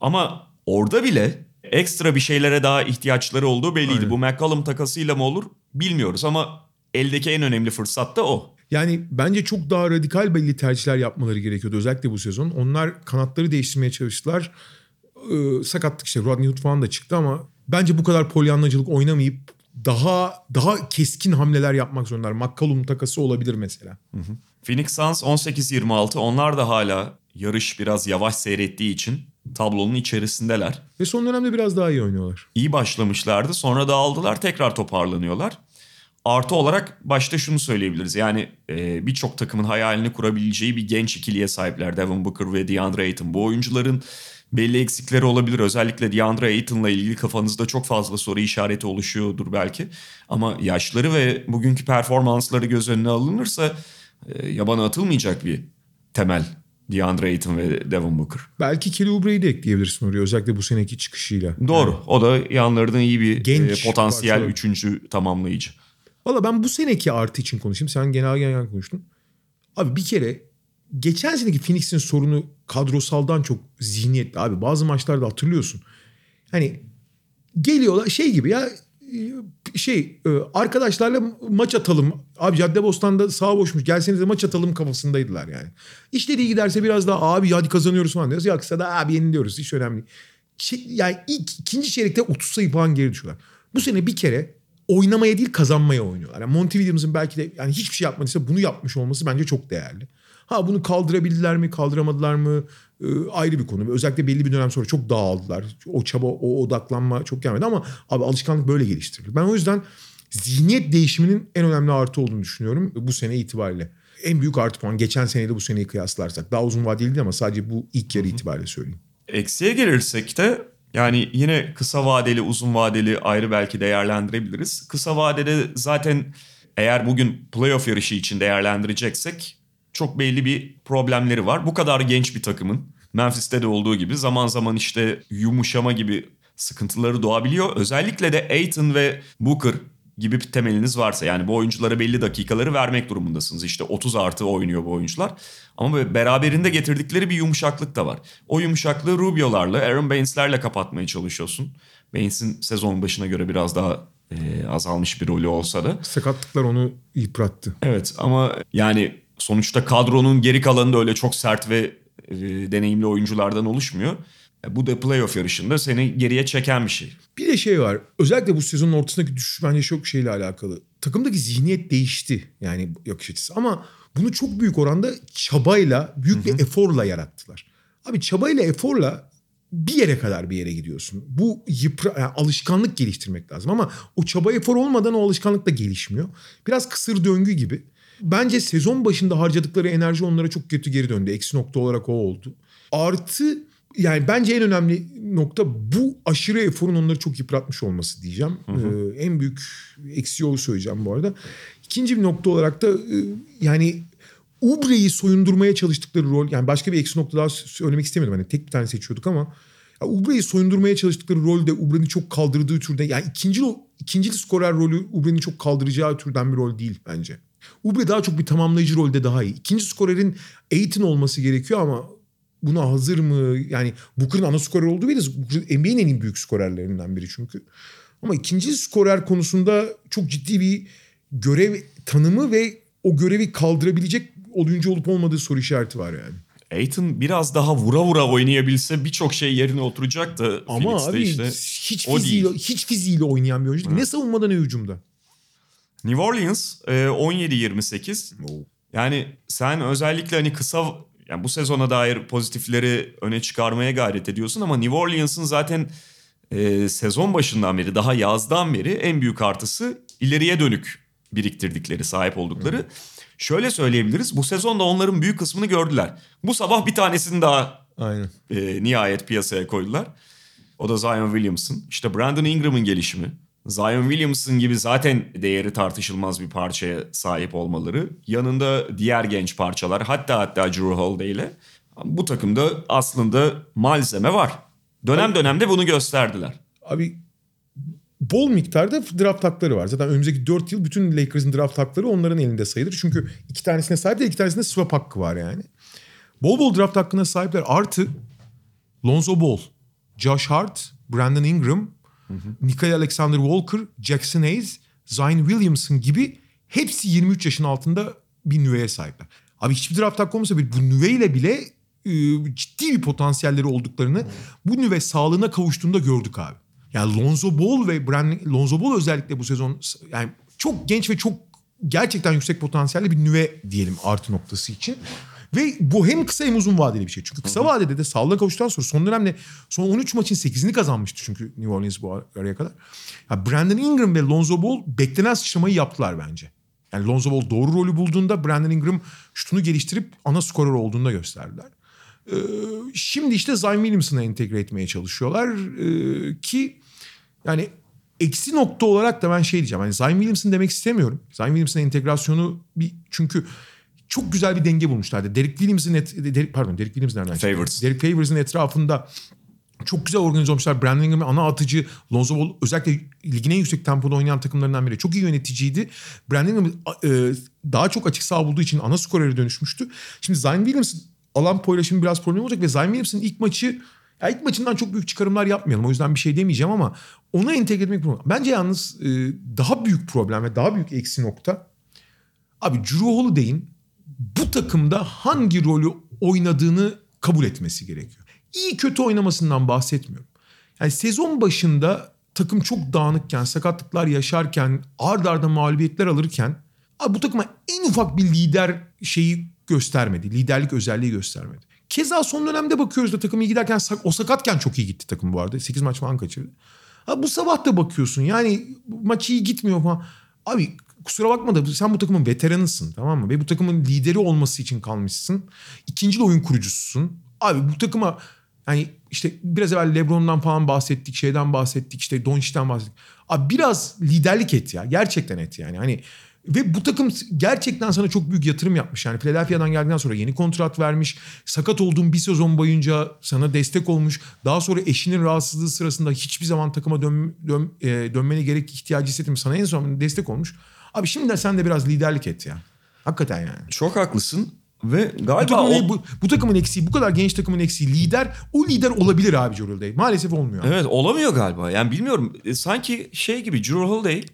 Ama orada bile ekstra bir şeylere daha ihtiyaçları olduğu belliydi. Aynen. Bu McCollum takasıyla mı olur bilmiyoruz ama eldeki en önemli fırsat da o. Yani bence çok daha radikal belli tercihler yapmaları gerekiyordu özellikle bu sezon. Onlar kanatları değiştirmeye çalıştılar. Ee, sakatlık işte Rodney Hood falan da çıktı ama bence bu kadar polyanlacılık oynamayıp daha daha keskin hamleler yapmak zorundalar. McCollum takası olabilir mesela. Phoenix Suns 18-26 onlar da hala yarış biraz yavaş seyrettiği için tablonun içerisindeler. Ve son dönemde biraz daha iyi oynuyorlar. iyi başlamışlardı. Sonra dağıldılar tekrar toparlanıyorlar. Artı olarak başta şunu söyleyebiliriz. Yani e, birçok takımın hayalini kurabileceği bir genç ikiliye sahipler. Devin Booker ve DeAndre Ayton. Bu oyuncuların belli eksikleri olabilir. Özellikle DeAndre Ayton'la ilgili kafanızda çok fazla soru işareti oluşuyordur belki. Ama yaşları ve bugünkü performansları göz önüne alınırsa e, yabana atılmayacak bir temel DeAndre Ayton ve Devin Booker. Belki Kelly Oubre'yi de ekleyebilirsin oraya özellikle bu seneki çıkışıyla. Doğru. O da yanlarından iyi bir Genç e, potansiyel parçalar. üçüncü tamamlayıcı. Valla ben bu seneki artı için konuşayım. Sen genel genel konuştun. Abi bir kere geçen seneki Phoenix'in sorunu kadrosaldan çok zihniyetli abi. Bazı maçlarda hatırlıyorsun. Hani geliyorlar şey gibi ya e, şey e, arkadaşlarla maç atalım. Abi Caddebostan'da sağ boşmuş gelsenize maç atalım kafasındaydılar yani. İşleri iyi giderse biraz daha abi hadi kazanıyoruz falan diyoruz. Yoksa da abi yeniliyoruz hiç önemli. Şey, yani ilk, ikinci çeyrekte 30 sayı falan geri düşüyorlar. Bu sene bir kere oynamaya değil kazanmaya oynuyorlar. Yani Monty Williams'ın belki de yani hiçbir şey yapmadıysa bunu yapmış olması bence çok değerli. Ha bunu kaldırabildiler mi kaldıramadılar mı ayrı bir konu. Özellikle belli bir dönem sonra çok dağıldılar. O çaba o odaklanma çok gelmedi ama abi alışkanlık böyle geliştirilir. Ben o yüzden zihniyet değişiminin en önemli artı olduğunu düşünüyorum bu sene itibariyle. En büyük artı puan geçen seneyle bu seneyi kıyaslarsak. Daha uzun vadeli değil ama sadece bu ilk yarı itibariyle söyleyeyim. Eksiye gelirsek de yani yine kısa vadeli uzun vadeli ayrı belki değerlendirebiliriz. Kısa vadede zaten eğer bugün playoff yarışı için değerlendireceksek çok belli bir problemleri var. Bu kadar genç bir takımın Memphis'te de olduğu gibi zaman zaman işte yumuşama gibi sıkıntıları doğabiliyor. Özellikle de Aiton ve Booker gibi bir temeliniz varsa yani bu oyunculara belli dakikaları vermek durumundasınız. İşte 30 artı oynuyor bu oyuncular. Ama beraberinde getirdikleri bir yumuşaklık da var. O yumuşaklığı Rubio'larla, Aaron Baines'lerle kapatmaya çalışıyorsun. Baines'in sezon başına göre biraz daha e, azalmış bir rolü olsa da. Sakatlıklar onu yıprattı. Evet ama yani sonuçta kadronun geri kalanı da öyle çok sert ve e, deneyimli oyunculardan oluşmuyor. E, bu da playoff yarışında seni geriye çeken bir şey. Bir de şey var. Özellikle bu sezonun ortasındaki düşüş bence çok şeyle alakalı. Takımdaki zihniyet değişti. Yani yakış açısı. Ama bunu çok büyük oranda çabayla, büyük bir eforla yarattılar. Abi çabayla, eforla bir yere kadar bir yere gidiyorsun. Bu yıpra yani alışkanlık geliştirmek lazım ama o çaba efor olmadan o alışkanlık da gelişmiyor. Biraz kısır döngü gibi. Bence sezon başında harcadıkları enerji onlara çok kötü geri döndü. Eksi nokta olarak o oldu. Artı yani bence en önemli nokta bu aşırı eforun onları çok yıpratmış olması diyeceğim. Ee, en büyük eksiği o söyleyeceğim bu arada. İkinci bir nokta olarak da e, yani Ubre'yi soyundurmaya çalıştıkları rol yani başka bir eksi nokta daha söylemek istemedim. Hani tek bir tane seçiyorduk ama ya Ubre'yi soyundurmaya çalıştıkları rol de Ubre'nin çok kaldırdığı türde yani ikinci ikinci skorer rolü Ubre'nin çok kaldıracağı türden bir rol değil bence. Ubre daha çok bir tamamlayıcı rolde daha iyi. İkinci skorerin Aiton olması gerekiyor ama buna hazır mı? Yani Booker'ın ana skorer olduğu biliriz. Booker NBA'nin en büyük skorerlerinden biri çünkü. Ama ikinci skorer konusunda çok ciddi bir görev tanımı ve o görevi kaldırabilecek oyuncu olup olmadığı soru işareti var yani. Aiton biraz daha vura vura oynayabilse birçok şey yerine oturacaktı. Ama Phoenix'te abi işte. hiç fiziğiyle, hiç fiziğiyle oynayan bir oyuncu. Ne savunmada ne hücumda. New Orleans e, 17-28. Yani sen özellikle hani kısa yani bu sezona dair pozitifleri öne çıkarmaya gayret ediyorsun ama New Orleans'ın zaten e, sezon başından beri daha yazdan beri en büyük artısı ileriye dönük biriktirdikleri, sahip oldukları. Şöyle söyleyebiliriz. Bu sezonda onların büyük kısmını gördüler. Bu sabah bir tanesini daha Aynen. e, nihayet piyasaya koydular. O da Zion Williamson. İşte Brandon Ingram'ın gelişimi. Zion Williamson gibi zaten değeri tartışılmaz bir parçaya sahip olmaları. Yanında diğer genç parçalar hatta hatta Drew Holiday ile. Bu takımda aslında malzeme var. Dönem dönemde bunu gösterdiler. Abi bol miktarda draft hakları var. Zaten önümüzdeki 4 yıl bütün Lakers'ın draft hakları onların elinde sayılır. Çünkü iki tanesine sahip de iki tanesinde swap hakkı var yani. Bol bol draft hakkına sahipler. Artı Lonzo Ball, Josh Hart, Brandon Ingram, Nikhil Alexander Walker, Jackson Hayes, Zion Williamson gibi hepsi 23 yaşın altında bir nüveye sahipler. Abi hiçbir draft hakkı olmasa bile bu nüveyle bile e, ciddi bir potansiyelleri olduklarını bu nüve sağlığına kavuştuğunda gördük abi. Yani Lonzo Ball ve Brandon, Lonzo Ball özellikle bu sezon yani çok genç ve çok gerçekten yüksek potansiyelli bir nüve diyelim artı noktası için. Ve bu hem kısa hem uzun vadeli bir şey. Çünkü kısa vadede de sağlığına kavuştuktan sonra son dönemde son 13 maçın 8'ini kazanmıştı çünkü New Orleans bu araya kadar. Ya Brandon Ingram ve Lonzo Ball beklenen sıçramayı yaptılar bence. Yani Lonzo Ball doğru rolü bulduğunda Brandon Ingram şutunu geliştirip ana skorer olduğunda gösterdiler. Ee, şimdi işte Zion Williamson'a entegre etmeye çalışıyorlar ee, ki yani eksi nokta olarak da ben şey diyeceğim. Hani Zion Williamson demek istemiyorum. Zion Williamson'ın entegrasyonu bir çünkü çok güzel bir denge bulmuşlardı. Derek Williams'ın et, Derek, pardon Derek Williams nereden? Favors. Derek Favors'ın etrafında çok güzel organize olmuşlar. Brandon Ingram ana atıcı. Lonzo Ball özellikle ligin en yüksek tempoda oynayan takımlarından biri. Çok iyi yöneticiydi. Brandon Ingram e, daha çok açık sağ bulduğu için ana skorere dönüşmüştü. Şimdi Zion Williams alan paylaşımı biraz problem olacak ve Zion Williams'ın ilk maçı ya ilk maçından çok büyük çıkarımlar yapmayalım. O yüzden bir şey demeyeceğim ama ona entegre etmek problem. Bence yalnız e, daha büyük problem ve daha büyük eksi nokta abi Drew Holiday'in bu takımda hangi rolü oynadığını kabul etmesi gerekiyor. İyi kötü oynamasından bahsetmiyorum. Yani sezon başında takım çok dağınıkken, sakatlıklar yaşarken, ard arda mağlubiyetler alırken abi bu takıma en ufak bir lider şeyi göstermedi. Liderlik özelliği göstermedi. Keza son dönemde bakıyoruz da takım iyi giderken o sakatken çok iyi gitti takım bu arada. 8 maç falan kaçırdı. Ha, bu sabah da bakıyorsun yani maç iyi gitmiyor falan. Abi kusura bakma da sen bu takımın veteranısın tamam mı? Ve bu takımın lideri olması için kalmışsın. İkinci de oyun kurucususun. Abi bu takıma yani işte biraz evvel Lebron'dan falan bahsettik, şeyden bahsettik, işte Doncic'ten bahsettik. Abi biraz liderlik et ya. Gerçekten et yani. Hani ve bu takım gerçekten sana çok büyük yatırım yapmış. Yani Philadelphia'dan geldikten sonra yeni kontrat vermiş. Sakat olduğun bir sezon boyunca sana destek olmuş. Daha sonra eşinin rahatsızlığı sırasında hiçbir zaman takıma dön, dön, e, dönmene gerek ihtiyacı hissetmemiş. Sana en son destek olmuş. Abi şimdi de sen de biraz liderlik et ya. Hakikaten yani. Çok haklısın. Ve Bu galiba takımın, o... bu, bu takımın eksiği, bu kadar genç takımın eksiği lider. O lider olabilir abi Jorul Day. Maalesef olmuyor. Evet olamıyor galiba. Yani bilmiyorum. E, sanki şey gibi Drew Holiday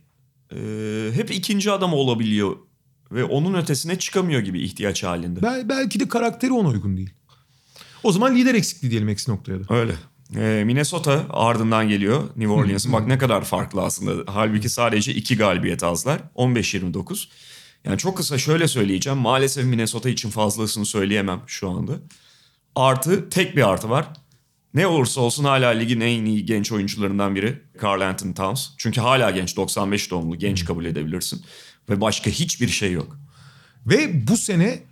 e, hep ikinci adam olabiliyor. Ve onun ötesine çıkamıyor gibi ihtiyaç halinde. Bel- belki de karakteri ona uygun değil. O zaman lider eksikliği diyelim eksi noktaya da. Öyle. E, Minnesota ardından geliyor New Orleans'ın. Bak ne kadar farklı aslında. Halbuki sadece iki galibiyet azlar. 15-29. Yani çok kısa şöyle söyleyeceğim. Maalesef Minnesota için fazlasını söyleyemem şu anda. Artı tek bir artı var. Ne olursa olsun hala ligin en iyi genç oyuncularından biri Carl Anthony Towns. Çünkü hala genç 95 doğumlu genç kabul edebilirsin. Ve başka hiçbir şey yok. Ve bu sene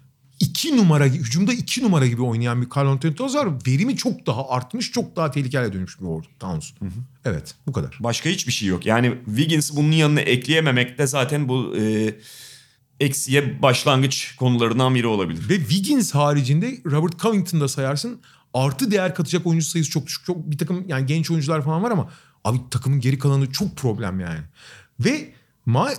iki numara hücumda iki numara gibi oynayan bir Carl Anthony Towns var. Verimi çok daha artmış, çok daha tehlikeli dönüşmüş bir Towns. Evet, bu kadar. Başka hiçbir şey yok. Yani Wiggins'i bunun yanına ekleyememek de zaten bu e, eksiye başlangıç konularından biri olabilir. Ve Wiggins haricinde Robert Covington'da sayarsın. Artı değer katacak oyuncu sayısı çok düşük. Çok bir takım yani genç oyuncular falan var ama abi takımın geri kalanı çok problem yani. Ve ma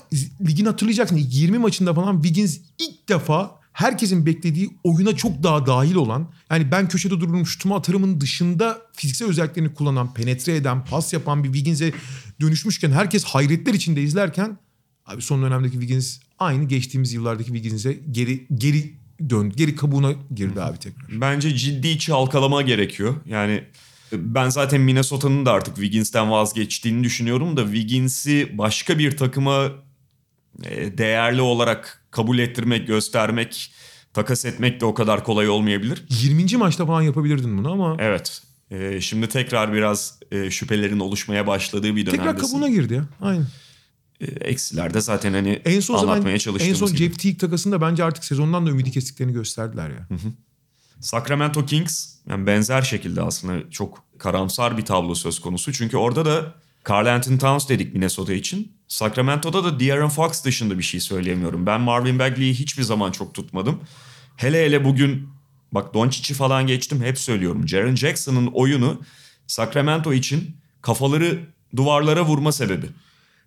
ligin hatırlayacaksın 20 maçında falan Wiggins ilk defa herkesin beklediği oyuna çok daha dahil olan yani ben köşede dururum şutumu atarımın dışında fiziksel özelliklerini kullanan, penetre eden, pas yapan bir Wiggins'e dönüşmüşken herkes hayretler içinde izlerken abi son dönemdeki Wiggins aynı geçtiğimiz yıllardaki Wiggins'e geri geri döndü. Geri kabuğuna girdi abi tekrar. Bence ciddi çalkalama gerekiyor. Yani e, ben zaten Minnesota'nın da artık Wiggins'ten vazgeçtiğini düşünüyorum da Wiggins'i başka bir takıma e, değerli olarak kabul ettirmek, göstermek, takas etmek de o kadar kolay olmayabilir. 20. maçta falan yapabilirdin bunu ama Evet. E, şimdi tekrar biraz e, şüphelerin oluşmaya başladığı bir dönemdesin. tekrar kabuğuna girdi ya. Aynen. E, eksilerde zaten hani En son anlatmaya zaman en çalıştığımız son. Jeff Teague takasında bence artık sezondan da ümidi kestiklerini gösterdiler ya. Sacramento Kings yani benzer şekilde aslında çok karamsar bir tablo söz konusu. Çünkü orada da Carl Anthony Towns dedik Minnesota için. Sacramento'da da De'Aaron Fox dışında bir şey söyleyemiyorum. Ben Marvin Bagley'i hiçbir zaman çok tutmadım. Hele hele bugün bak Doncic'i falan geçtim hep söylüyorum. Jaren Jackson'ın oyunu Sacramento için kafaları duvarlara vurma sebebi.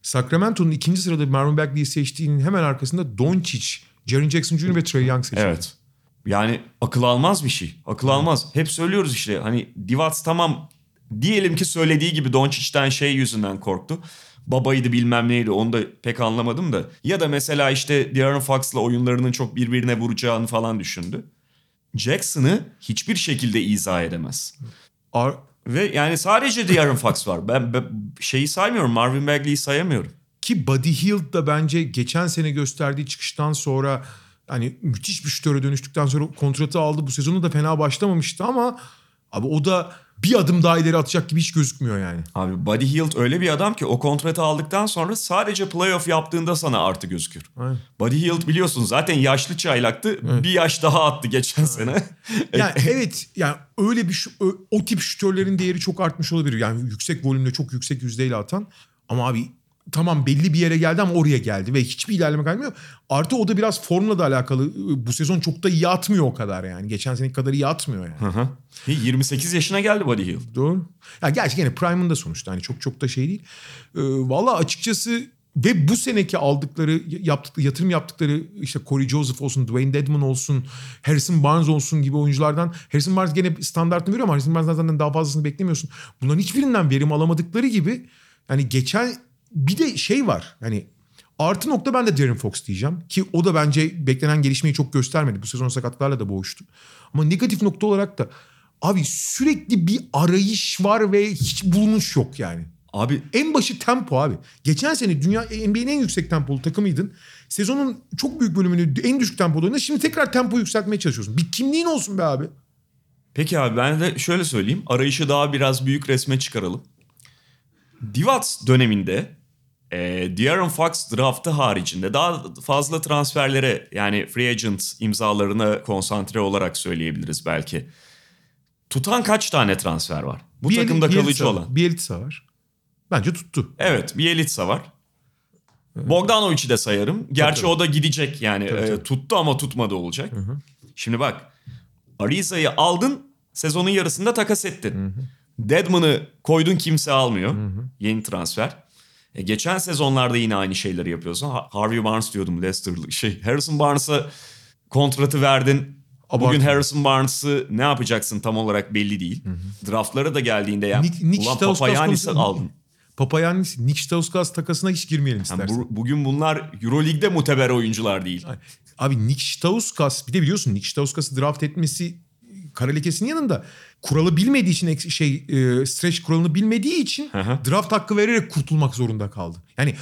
Sacramento'nun ikinci sırada Marvin Bagley'i seçtiğinin hemen arkasında Doncic, Jaren Jackson Jr. ve Trey Young seçildi. Evet. Yani akıl almaz bir şey. Akıl almaz. Hep söylüyoruz işte hani Divac tamam diyelim ki söylediği gibi Doncic'ten şey yüzünden korktu. Babaydı bilmem neydi onu da pek anlamadım da. Ya da mesela işte De'Aaron Fox'la oyunlarının çok birbirine vuracağını falan düşündü. Jackson'ı hiçbir şekilde izah edemez. Ar- Ve yani sadece De'Aaron Fox var. Ben, ben şeyi saymıyorum. Marvin Bagley'i sayamıyorum. Ki Buddy Hield da bence geçen sene gösterdiği çıkıştan sonra hani müthiş bir şutöre dönüştükten sonra kontratı aldı. Bu sezonu da fena başlamamıştı ama abi o da bir adım daha ileri atacak gibi hiç gözükmüyor yani. Abi Buddy Hield öyle bir adam ki o kontratı aldıktan sonra sadece playoff yaptığında sana artı gözüküyor. Aynen. Buddy Hield biliyorsun zaten yaşlı çaylaktı. Bir yaş daha attı geçen sene. Yani evet yani öyle bir o tip şütörlerin değeri çok artmış olabilir. Yani yüksek volümle çok yüksek yüzdeyle atan. Ama abi tamam belli bir yere geldi ama oraya geldi ve hiçbir ilerleme kalmıyor. Artı o da biraz formla da alakalı. Bu sezon çok da iyi atmıyor o kadar yani. Geçen seneki kadar iyi atmıyor yani. Hı hı. 28 yaşına geldi Buddy Hield. Doğru. Ya gerçi gene Prime'ın sonuçta hani çok çok da şey değil. Ee, Valla açıkçası ve bu seneki aldıkları yaptıkları yatırım yaptıkları işte Corey Joseph olsun, Dwayne Dedman olsun, Harrison Barnes olsun gibi oyunculardan Harrison Barnes gene standartını veriyor ama Harrison Barnes'dan zaten daha fazlasını beklemiyorsun. Bunların hiçbirinden verim alamadıkları gibi yani geçen bir de şey var hani artı nokta ben de Darren Fox diyeceğim ki o da bence beklenen gelişmeyi çok göstermedi. Bu sezon sakatlarla da boğuştu. Ama negatif nokta olarak da Abi sürekli bir arayış var ve hiç bulunuş yok yani. Abi En başı tempo abi. Geçen sene dünya NBA'nin en yüksek tempolu takımıydın. Sezonun çok büyük bölümünü en düşük tempoda oynadın. Şimdi tekrar tempoyu yükseltmeye çalışıyorsun. Bir kimliğin olsun be abi. peki abi ben de şöyle söyleyeyim. Arayışı daha biraz büyük resme çıkaralım. Divac döneminde e, De'Aaron Fox draftı haricinde daha fazla transferlere yani free agent imzalarına konsantre olarak söyleyebiliriz belki. Tutan kaç tane transfer var? Bu Bir takımda Bielitsa- kalıcı olan. Bielitsa var. Bence tuttu. Evet Bielitsa var. Bogdanovic'i de sayarım. Gerçi Tabii. o da gidecek yani. Tabii, E, tabii. tuttu ama tutmadı olacak. Şimdi bak. Ariza'yı aldın. Sezonun yarısında takas ettin. Deadman'ı koydun kimse almıyor. Yeni transfer. E, geçen sezonlarda yine aynı şeyleri yapıyorsun. Ha- Harvey Barnes diyordum Leicester'lı. Şey, Harrison Barnes'a kontratı verdin. Bugün Abartma. Harrison Barnes'ı ne yapacaksın tam olarak belli değil. Draftlara da geldiğinde ya Nick- Nick ulan Papayanis'i aldın. Papayannis, Nick Stauskas takasına hiç girmeyelim Yani istersen. bu- bugün bunlar Euroleague'de muteber oyuncular değil. Abi Nick Stauskas bir de biliyorsun Nick Stauskas'ı draft etmesi kara lekesinin yanında kuralı bilmediği için şey e, stretch kuralını bilmediği için hı. draft hakkı vererek kurtulmak zorunda kaldı. Yani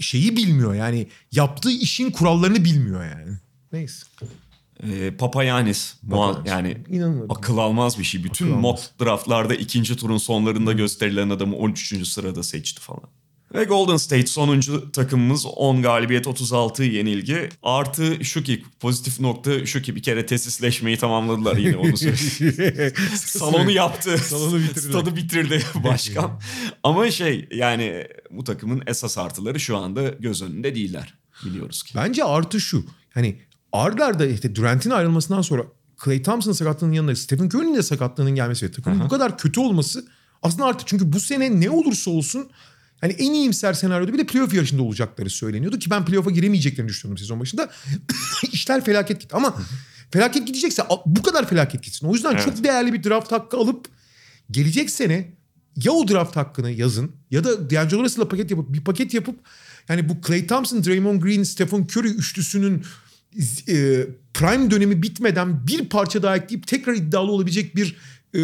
şeyi bilmiyor yani yaptığı işin kurallarını bilmiyor yani. Neyse. Ee, Papayanis Papayanis. yani İnanılmaz. akıl almaz bir şey. Bütün Akıl mock draftlarda ikinci turun sonlarında gösterilen adamı 13. sırada seçti falan. Ve Golden State sonuncu takımımız 10 galibiyet 36 yenilgi. Artı şu ki pozitif nokta şu ki bir kere tesisleşmeyi tamamladılar yine onu söyleyeyim. Salonu yaptı. Salonu bitirdiler. Stadı bitirdi başkan. Ama şey yani bu takımın esas artıları şu anda göz önünde değiller biliyoruz ki. Bence artı şu. Hani arda arda işte Durant'in ayrılmasından sonra Clay Thompson'ın sakatlığının yanında Stephen Curry'nin de sakatlığının gelmesi ve takımın bu kadar kötü olması aslında artık çünkü bu sene ne olursa olsun hani en iyimser senaryoda bir de playoff yarışında olacakları söyleniyordu ki ben playoff'a giremeyeceklerini düşünüyordum sezon başında. İşler felaket gitti ama felaket gidecekse bu kadar felaket gitsin. O yüzden Evet. çok değerli bir draft hakkı alıp gelecek sene ya o draft hakkını yazın ya da D'Angelo Russell'la paket yapıp bir paket yapıp yani bu Clay Thompson, Draymond Green, Stephen Curry üçlüsünün e, prime dönemi bitmeden bir parça daha ekleyip tekrar iddialı olabilecek bir e,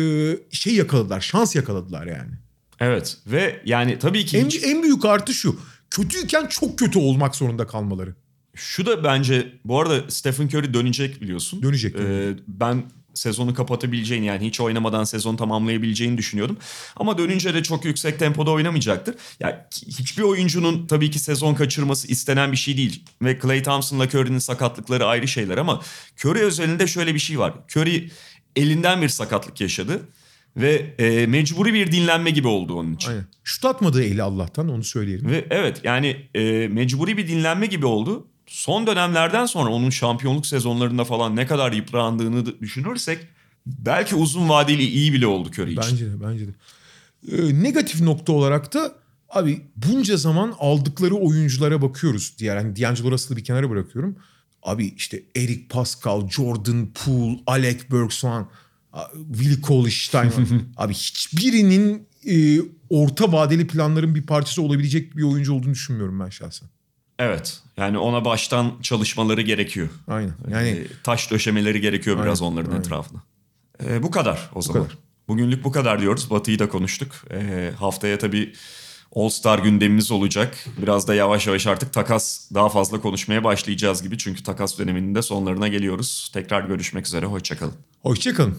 şey yakaladılar. Şans yakaladılar yani. Evet ve yani tabii ki En, hiç- en büyük artı şu. Kötüyken çok kötü olmak zorunda kalmaları. Şu da bence bu arada Stephen Curry dönecek biliyorsun. Dönecek, Ee, ben sezonu kapatabileceğini yani hiç oynamadan sezon tamamlayabileceğini düşünüyordum. Ama dönünce de çok yüksek tempoda oynamayacaktır. Ya hiçbir oyuncunun tabii ki sezon kaçırması istenen bir şey değil. Ve Klay Thompson'la Curry'nin sakatlıkları ayrı şeyler ama Curry özelinde şöyle bir şey var. Curry elinden bir sakatlık yaşadı ve e, mecburi bir dinlenme gibi oldu onun için. Aynen. Şut atmadığı eli Allah'tan onu söyleyelim. Ve evet yani e, mecburi bir dinlenme gibi oldu. Son dönemlerden sonra onun şampiyonluk sezonlarında falan ne kadar yıprandığını düşünürsek belki uzun vadeli iyi bile oldu Curry için. Bence de bence de. Ee, negatif nokta olarak da abi bunca zaman aldıkları oyunculara bakıyoruz. Diğer hani D'Angelo Russell'ı bir kenara bırakıyorum. Abi işte Eric Pascal, Jordan Poole, Alec Burks Willie Cauley-Stein. abi hiçbirinin e, orta vadeli planların bir parçası olabilecek bir oyuncu olduğunu düşünmüyorum ben şahsen. Evet yani ona baştan çalışmaları gerekiyor. Aynen. Yani E, taş döşemeleri gerekiyor biraz Aynen, onların aynen. etrafına. E, bu kadar o zaman. kadar. Bugünlük bu kadar diyoruz. Batı'yı da konuştuk. E, haftaya tabii All Star gündemimiz olacak. Biraz da yavaş yavaş artık takas daha fazla konuşmaya başlayacağız gibi. Çünkü takas döneminin de sonlarına geliyoruz. Tekrar görüşmek üzere. Hoşçakalın. hoşçakalın.